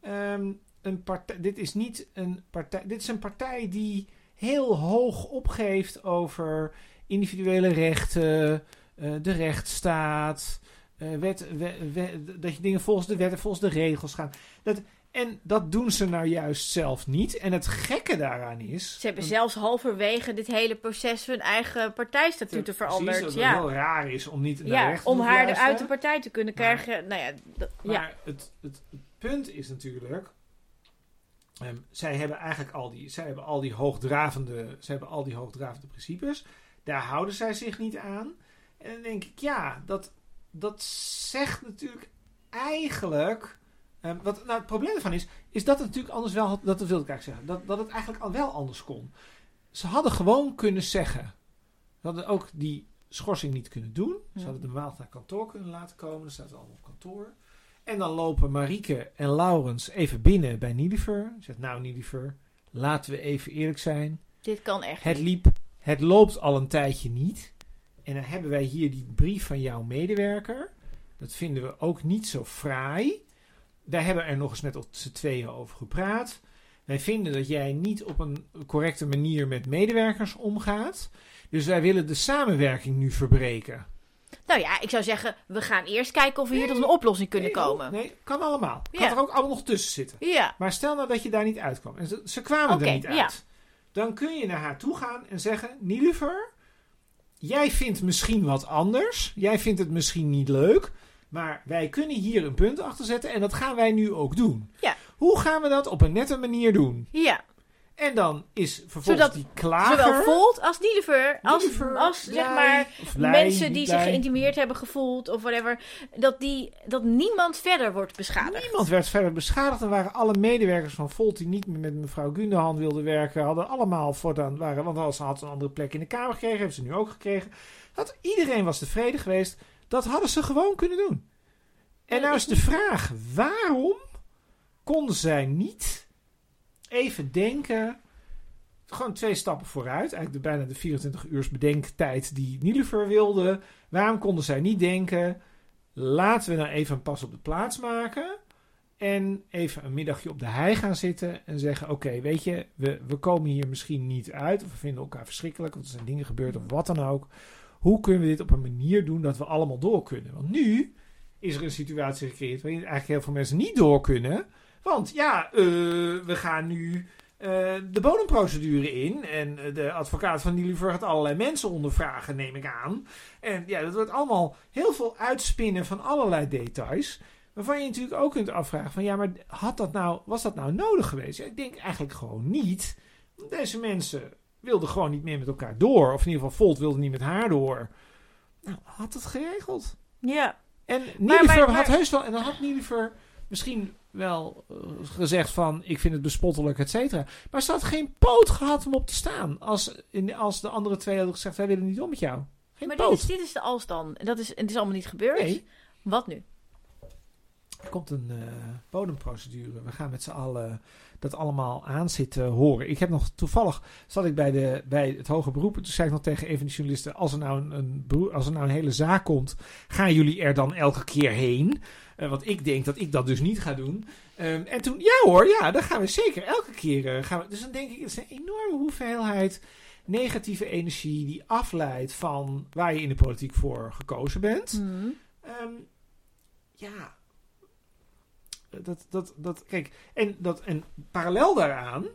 ehm, een partij. Dit is niet een partij. Dit is een partij die heel hoog opgeeft over individuele rechten, eh, de rechtsstaat, eh, wet, we- we- dat je dingen volgens de wet en volgens de regels gaan. Dat, en dat doen ze nou juist zelf niet. En het gekke daaraan is. Ze hebben zelfs halverwege dit hele proces hun eigen partijstatuten Precies, veranderd. dat Ja, heel raar is om niet naar ja rechter om haar eruit de partij te kunnen Maar- krijgen. Nou ja, dat- ja. Maar het, het, het punt is natuurlijk. ehm, zij hebben eigenlijk al die, zij hebben al die hoogdravende, zij hebben al die hoogdravende principes. Daar houden zij zich niet aan. En dan denk ik, ja, dat, dat zegt natuurlijk eigenlijk. ehm, wat nou, het probleem ervan is, is dat het natuurlijk anders wel had. Dat wilde ik eigenlijk zeggen. Dat, dat het eigenlijk al wel anders kon. Ze hadden gewoon kunnen zeggen. Ze hadden ook die schorsing niet kunnen doen. Ze hadden de maand naar kantoor kunnen laten komen. Dan staat allemaal op kantoor. En dan lopen Marieke en Laurens even binnen bij Niediver. Zegt, nou Niediver, laten we even eerlijk zijn. Dit kan echt Het liep, het loopt al een tijdje niet. En dan hebben wij hier die brief van jouw medewerker. Dat vinden we ook niet zo fraai. Daar hebben we er nog eens met z'n tweeën over gepraat. Wij vinden dat jij niet op een correcte manier met medewerkers omgaat. Dus wij willen de samenwerking nu verbreken. Nou ja, ik zou zeggen, we gaan eerst kijken of we hier tot een oplossing kunnen Nee, komen. Nee, kan allemaal. Kan Ja. er ook allemaal nog tussen zitten. Ja, Maar stel nou dat je daar niet uitkwam. En ze, ze kwamen Oké, er niet ja. uit. Dan kun je naar haar toe gaan en zeggen: Nilufer, jij vindt misschien wat anders. Jij vindt het misschien niet leuk. Maar wij kunnen hier een punt achter zetten. En dat gaan wij nu ook doen. Ja. Hoe gaan we dat op een nette manier doen? ja. En dan is vervolgens Zodat die klager... Zowel Volt als Niederver, als, als zeg maar mensen die zich Lei. geïntimideerd hebben gevoeld of whatever, dat, die, dat niemand verder wordt beschadigd. Niemand werd verder beschadigd. Er waren alle medewerkers van Volt die niet meer met mevrouw Gunderhan wilden werken. Hadden allemaal voortaan waren. Want als ze had een andere plek in de Kamer gekregen. Hebben ze nu ook gekregen. Dat iedereen was tevreden geweest. Dat hadden ze gewoon kunnen doen. En nou is de vraag: waarom konden zij niet even denken. Gewoon twee stappen vooruit. Eigenlijk de, bijna de 24 uur bedenktijd die Nilufer wilde. Waarom konden zij niet denken. Laten we nou even een pas op de plaats maken. En even een middagje op de hei gaan zitten. En zeggen: Oké, weet je, we, we komen hier misschien niet uit. Of we vinden elkaar verschrikkelijk. Want er zijn dingen gebeurd of wat dan ook. Hoe kunnen we dit op een manier doen dat we allemaal door kunnen? Want nu is er een situatie gecreëerd waarin eigenlijk heel veel mensen niet door kunnen. Want ja, eh, we gaan nu eh, de bodemprocedure in. En eh, de advocaat van Niluver gaat allerlei mensen ondervragen, neem ik aan. En ja, dat wordt allemaal heel veel uitspinnen van allerlei details. Waarvan je natuurlijk ook kunt afvragen van ja, maar had dat nou, was dat nou nodig geweest? Ja, ik denk eigenlijk gewoon niet. Deze mensen wilden gewoon niet meer met elkaar door. Of in ieder geval Volt wilde niet met haar door. Nou, had het geregeld. Ja, En maar- had heus wel... En dan had Nieliver misschien wel eh, gezegd van... Ik vind het bespottelijk, et cetera. Maar ze had geen poot gehad om op te staan. Als, in, als de andere twee hadden gezegd... Wij willen niet om met jou. Geen maar dit is, dit is de als dan. En dat is, het is allemaal niet gebeurd. Nee. Wat nu? Er komt een eh, bodemprocedure. We gaan met z'n allen dat allemaal aan zitten horen. Ik heb nog toevallig zat ik bij, de, bij het hoge beroep. en Toen zei ik nog tegen een van journalisten: als er nou een, een, als er nou een hele zaak komt, gaan jullie er dan elke keer heen? Eh, want ik denk dat ik dat dus niet ga doen. Ehm, en toen, ja hoor, ja, dan gaan we zeker elke keer. eh, gaan we, dus dan denk ik, het is een enorme hoeveelheid negatieve energie die afleidt van waar je in de politiek voor gekozen bent. Mhm. Ehm, ja. Dat, dat, dat, kijk, en, dat, en parallel daaraan,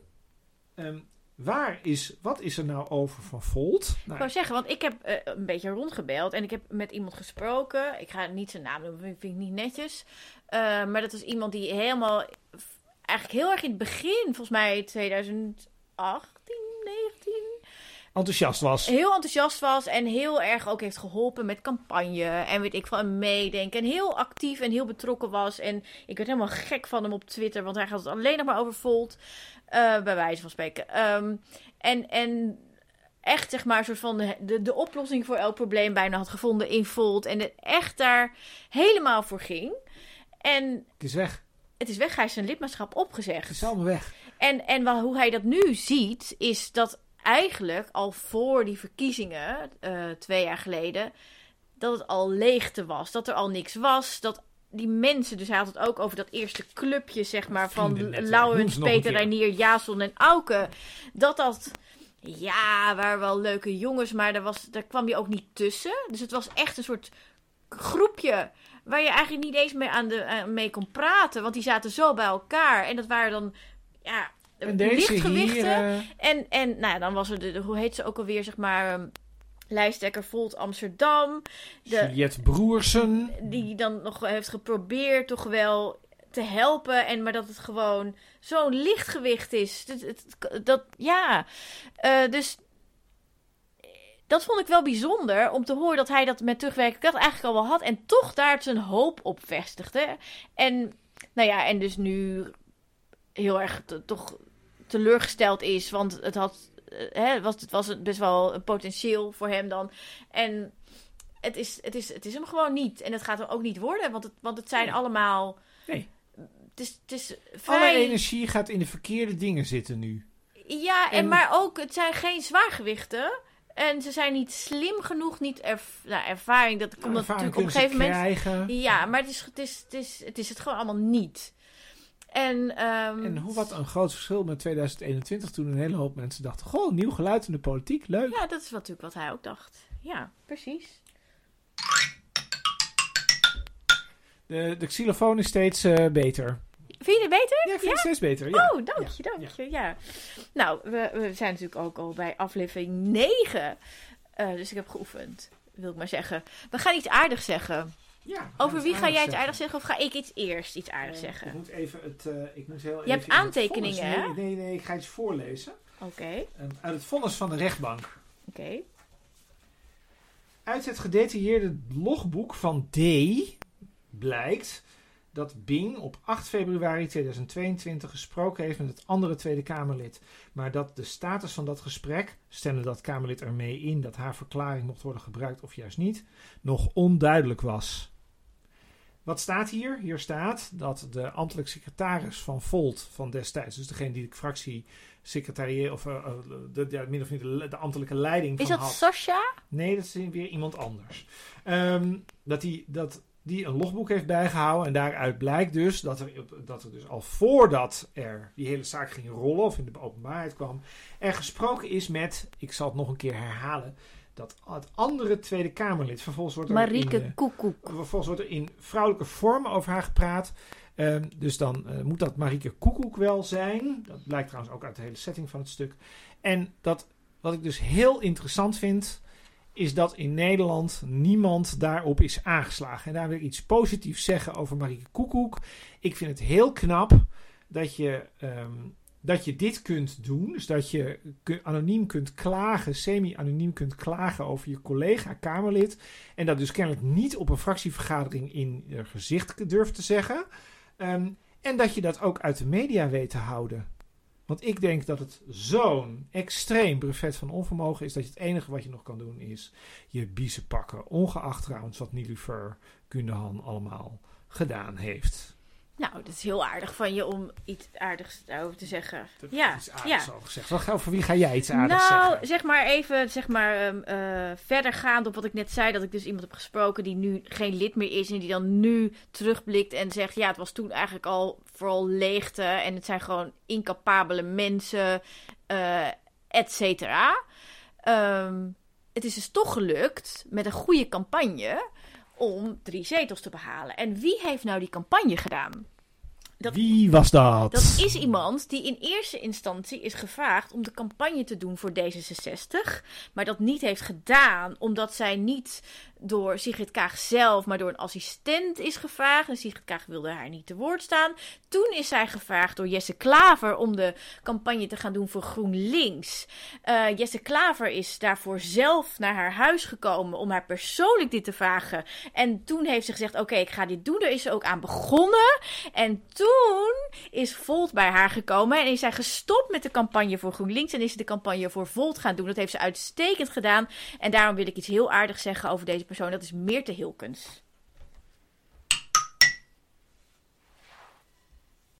ehm, waar is, wat is er nou over van Volt? Ik Nou, wou zeggen, want ik heb eh, een beetje rondgebeld en ik heb met iemand gesproken. Ik ga niet zijn naam noemen, vind vind ik niet netjes. Eh, maar dat was iemand die helemaal, eigenlijk heel erg in het begin, volgens mij 2018, 19, enthousiast was. heel enthousiast was en heel erg ook heeft geholpen met campagne en weet ik van meedenken. En heel actief en heel betrokken was. En ik werd helemaal gek van hem op Twitter, want hij gaat het alleen nog maar over Volt, eh, bij wijze van spreken. Ehm, en, en echt zeg maar een soort van de, de, de oplossing voor elk probleem bijna had gevonden in Volt. En het echt daar helemaal voor ging. En Het is weg. het is weg, hij is zijn lidmaatschap opgezegd. Het is allemaal weg. En, en wa- hoe hij dat nu ziet, is dat eigenlijk al voor die verkiezingen, eh, twee jaar geleden, dat het al leegte was. Dat er al niks was. Dat die mensen, dus hij had het ook over dat eerste clubje, zeg maar, van nog een Peter. Reinier, Jason en Auke. Dat dat, ja, waren wel leuke jongens, maar daar, was, daar kwam je ook niet tussen. Dus het was echt een soort groepje waar je eigenlijk niet eens mee, aan de, eh, mee kon praten. Want die zaten zo bij elkaar. En dat waren dan, ja, En deze lichtgewichten. hier... eh, En, en nou ja, dan was er de, de- hoe heet ze ook alweer, zeg maar, ehm, lijsttrekker Volt Amsterdam. De, Broersen. die dan nog heeft geprobeerd toch wel te helpen. En, maar dat het gewoon zo'n lichtgewicht is. Dat, dat, ja, Eh, dus dat vond ik wel bijzonder om te horen dat hij dat met terugwerkende kracht eigenlijk al wel had. En toch daar zijn hoop op vestigde. En, nou ja, en dus nu heel erg toch teleurgesteld is. Want het had, eh, hè, was, het was best wel een potentieel voor hem dan. En het is, het, is, het is hem gewoon niet. En het gaat hem ook niet worden. Want het, want het zijn Nee. allemaal... Nee. Het is, het is Alle vrij... energie gaat in de verkeerde dingen zitten nu. Ja, en, En- maar ook, het zijn geen zwaargewichten. En ze zijn niet slim genoeg, niet erv nou, ervaring. Dat komt Ervaring natuurlijk op een gegeven moment. krijgen. Ja, maar het is, het, is, het, is, het is het gewoon allemaal niet. En, ehm, En hoe wat een groot verschil met 2021 toen een hele hoop mensen dachten... Goh, nieuw geluid in de politiek, leuk. Ja, dat is wat- natuurlijk wat hij ook dacht. Ja, precies. De, de xylofoon is steeds eh, beter. Vind je het beter? Ja, ik vind het steeds beter. Ja. Oh, dank je, dank je. Ja. Nou, we, we zijn natuurlijk ook al bij aflevering 9. Eh, dus ik heb geoefend, wil ik maar zeggen. We gaan iets aardigs zeggen. Ja, Over wie ga jij iets aardigs zeggen? Of ga ik iets eerst iets aardigs Eh, zeggen? Ik moet even het... eh, ik moet heel Je hebt aantekeningen, hè? Nee, nee, nee, ik ga iets voorlezen. Oké, Eh, uit het vonnis van de rechtbank. oké. Uit het gedetailleerde logboek van D blijkt dat Bing op 8 februari 2022 gesproken heeft met het andere Tweede Kamerlid. Maar dat de status van dat gesprek, stelde dat Kamerlid ermee in dat haar verklaring mocht worden gebruikt of juist niet, nog onduidelijk was. Wat staat hier? Hier staat dat de ambtelijk secretaris van Volt van destijds, dus degene die de fractie secretariële of eh, de, ja, min of meer de, de ambtelijke leiding Is van dat had. Sasha? Nee, dat is weer iemand anders. Ehm, dat hij dat die een logboek heeft bijgehouden. En daaruit blijkt dus dat er, dat er dus al voordat er die hele zaak ging rollen, of in de openbaarheid kwam, er gesproken is met, ik zal het nog een keer herhalen, dat het andere Tweede Kamerlid, vervolgens wordt er Marieke in, eh, Koekoek. Vervolgens wordt er in vrouwelijke vorm over haar gepraat. Ehm, dus dan eh, moet dat Marieke Koekoek wel zijn. Dat blijkt trouwens ook uit de hele setting van het stuk. En dat, wat ik dus heel interessant vind, is dat in Nederland niemand daarop is aangeslagen. En daar wil ik iets positiefs zeggen over Marieke Koekoek. Ik vind het heel knap dat je, ehm, dat je dit kunt doen. Dus dat je anoniem kunt klagen, semi-anoniem kunt klagen over je collega-Kamerlid. En dat dus kennelijk niet op een fractievergadering in je gezicht durft te zeggen. Ehm, en dat je dat ook uit de media weet te houden. Want ik denk dat het zo'n extreem brevet van onvermogen is dat je het enige wat je nog kan doen is je biezen pakken. Ongeacht trouwens wat Nilufer Kundehan allemaal gedaan heeft. Nou, dat is heel aardig van je om iets aardigs daarover te zeggen. Dat Ja, is aardigs ja. al gezegd. Wat, over wie ga jij iets aardigs nou, zeggen? zeg maar even zeg maar, eh, verder gaand op wat ik net zei. Dat ik dus iemand heb gesproken die nu geen lid meer is. En die dan nu terugblikt en zegt... Ja, het was toen eigenlijk al vooral leegte. En het zijn gewoon incapabele mensen, eh et cetera. Ehm, het is dus toch gelukt met een goede campagne om drie zetels te behalen. En wie heeft nou die campagne gedaan? dat- wie was dat? Dat is iemand die in eerste instantie is gevraagd om de campagne te doen voor D66. Maar dat niet heeft gedaan omdat zij niet door Sigrid Kaag zelf, maar door een assistent is gevraagd. En Sigrid Kaag wilde haar niet te woord staan. Toen is zij gevraagd door Jesse Klaver om de campagne te gaan doen voor GroenLinks. Eh, Jesse Klaver is daarvoor zelf naar haar huis gekomen om haar persoonlijk dit te vragen. En toen heeft ze gezegd: Oké, ik ga dit doen. Daar is ze ook aan begonnen. En toen is Volt bij haar gekomen en is zij gestopt met de campagne voor GroenLinks en is ze de campagne voor Volt gaan doen. Dat heeft ze uitstekend gedaan. En daarom wil ik iets heel aardigs zeggen over deze persoon. Dat is Meerte Hilkens.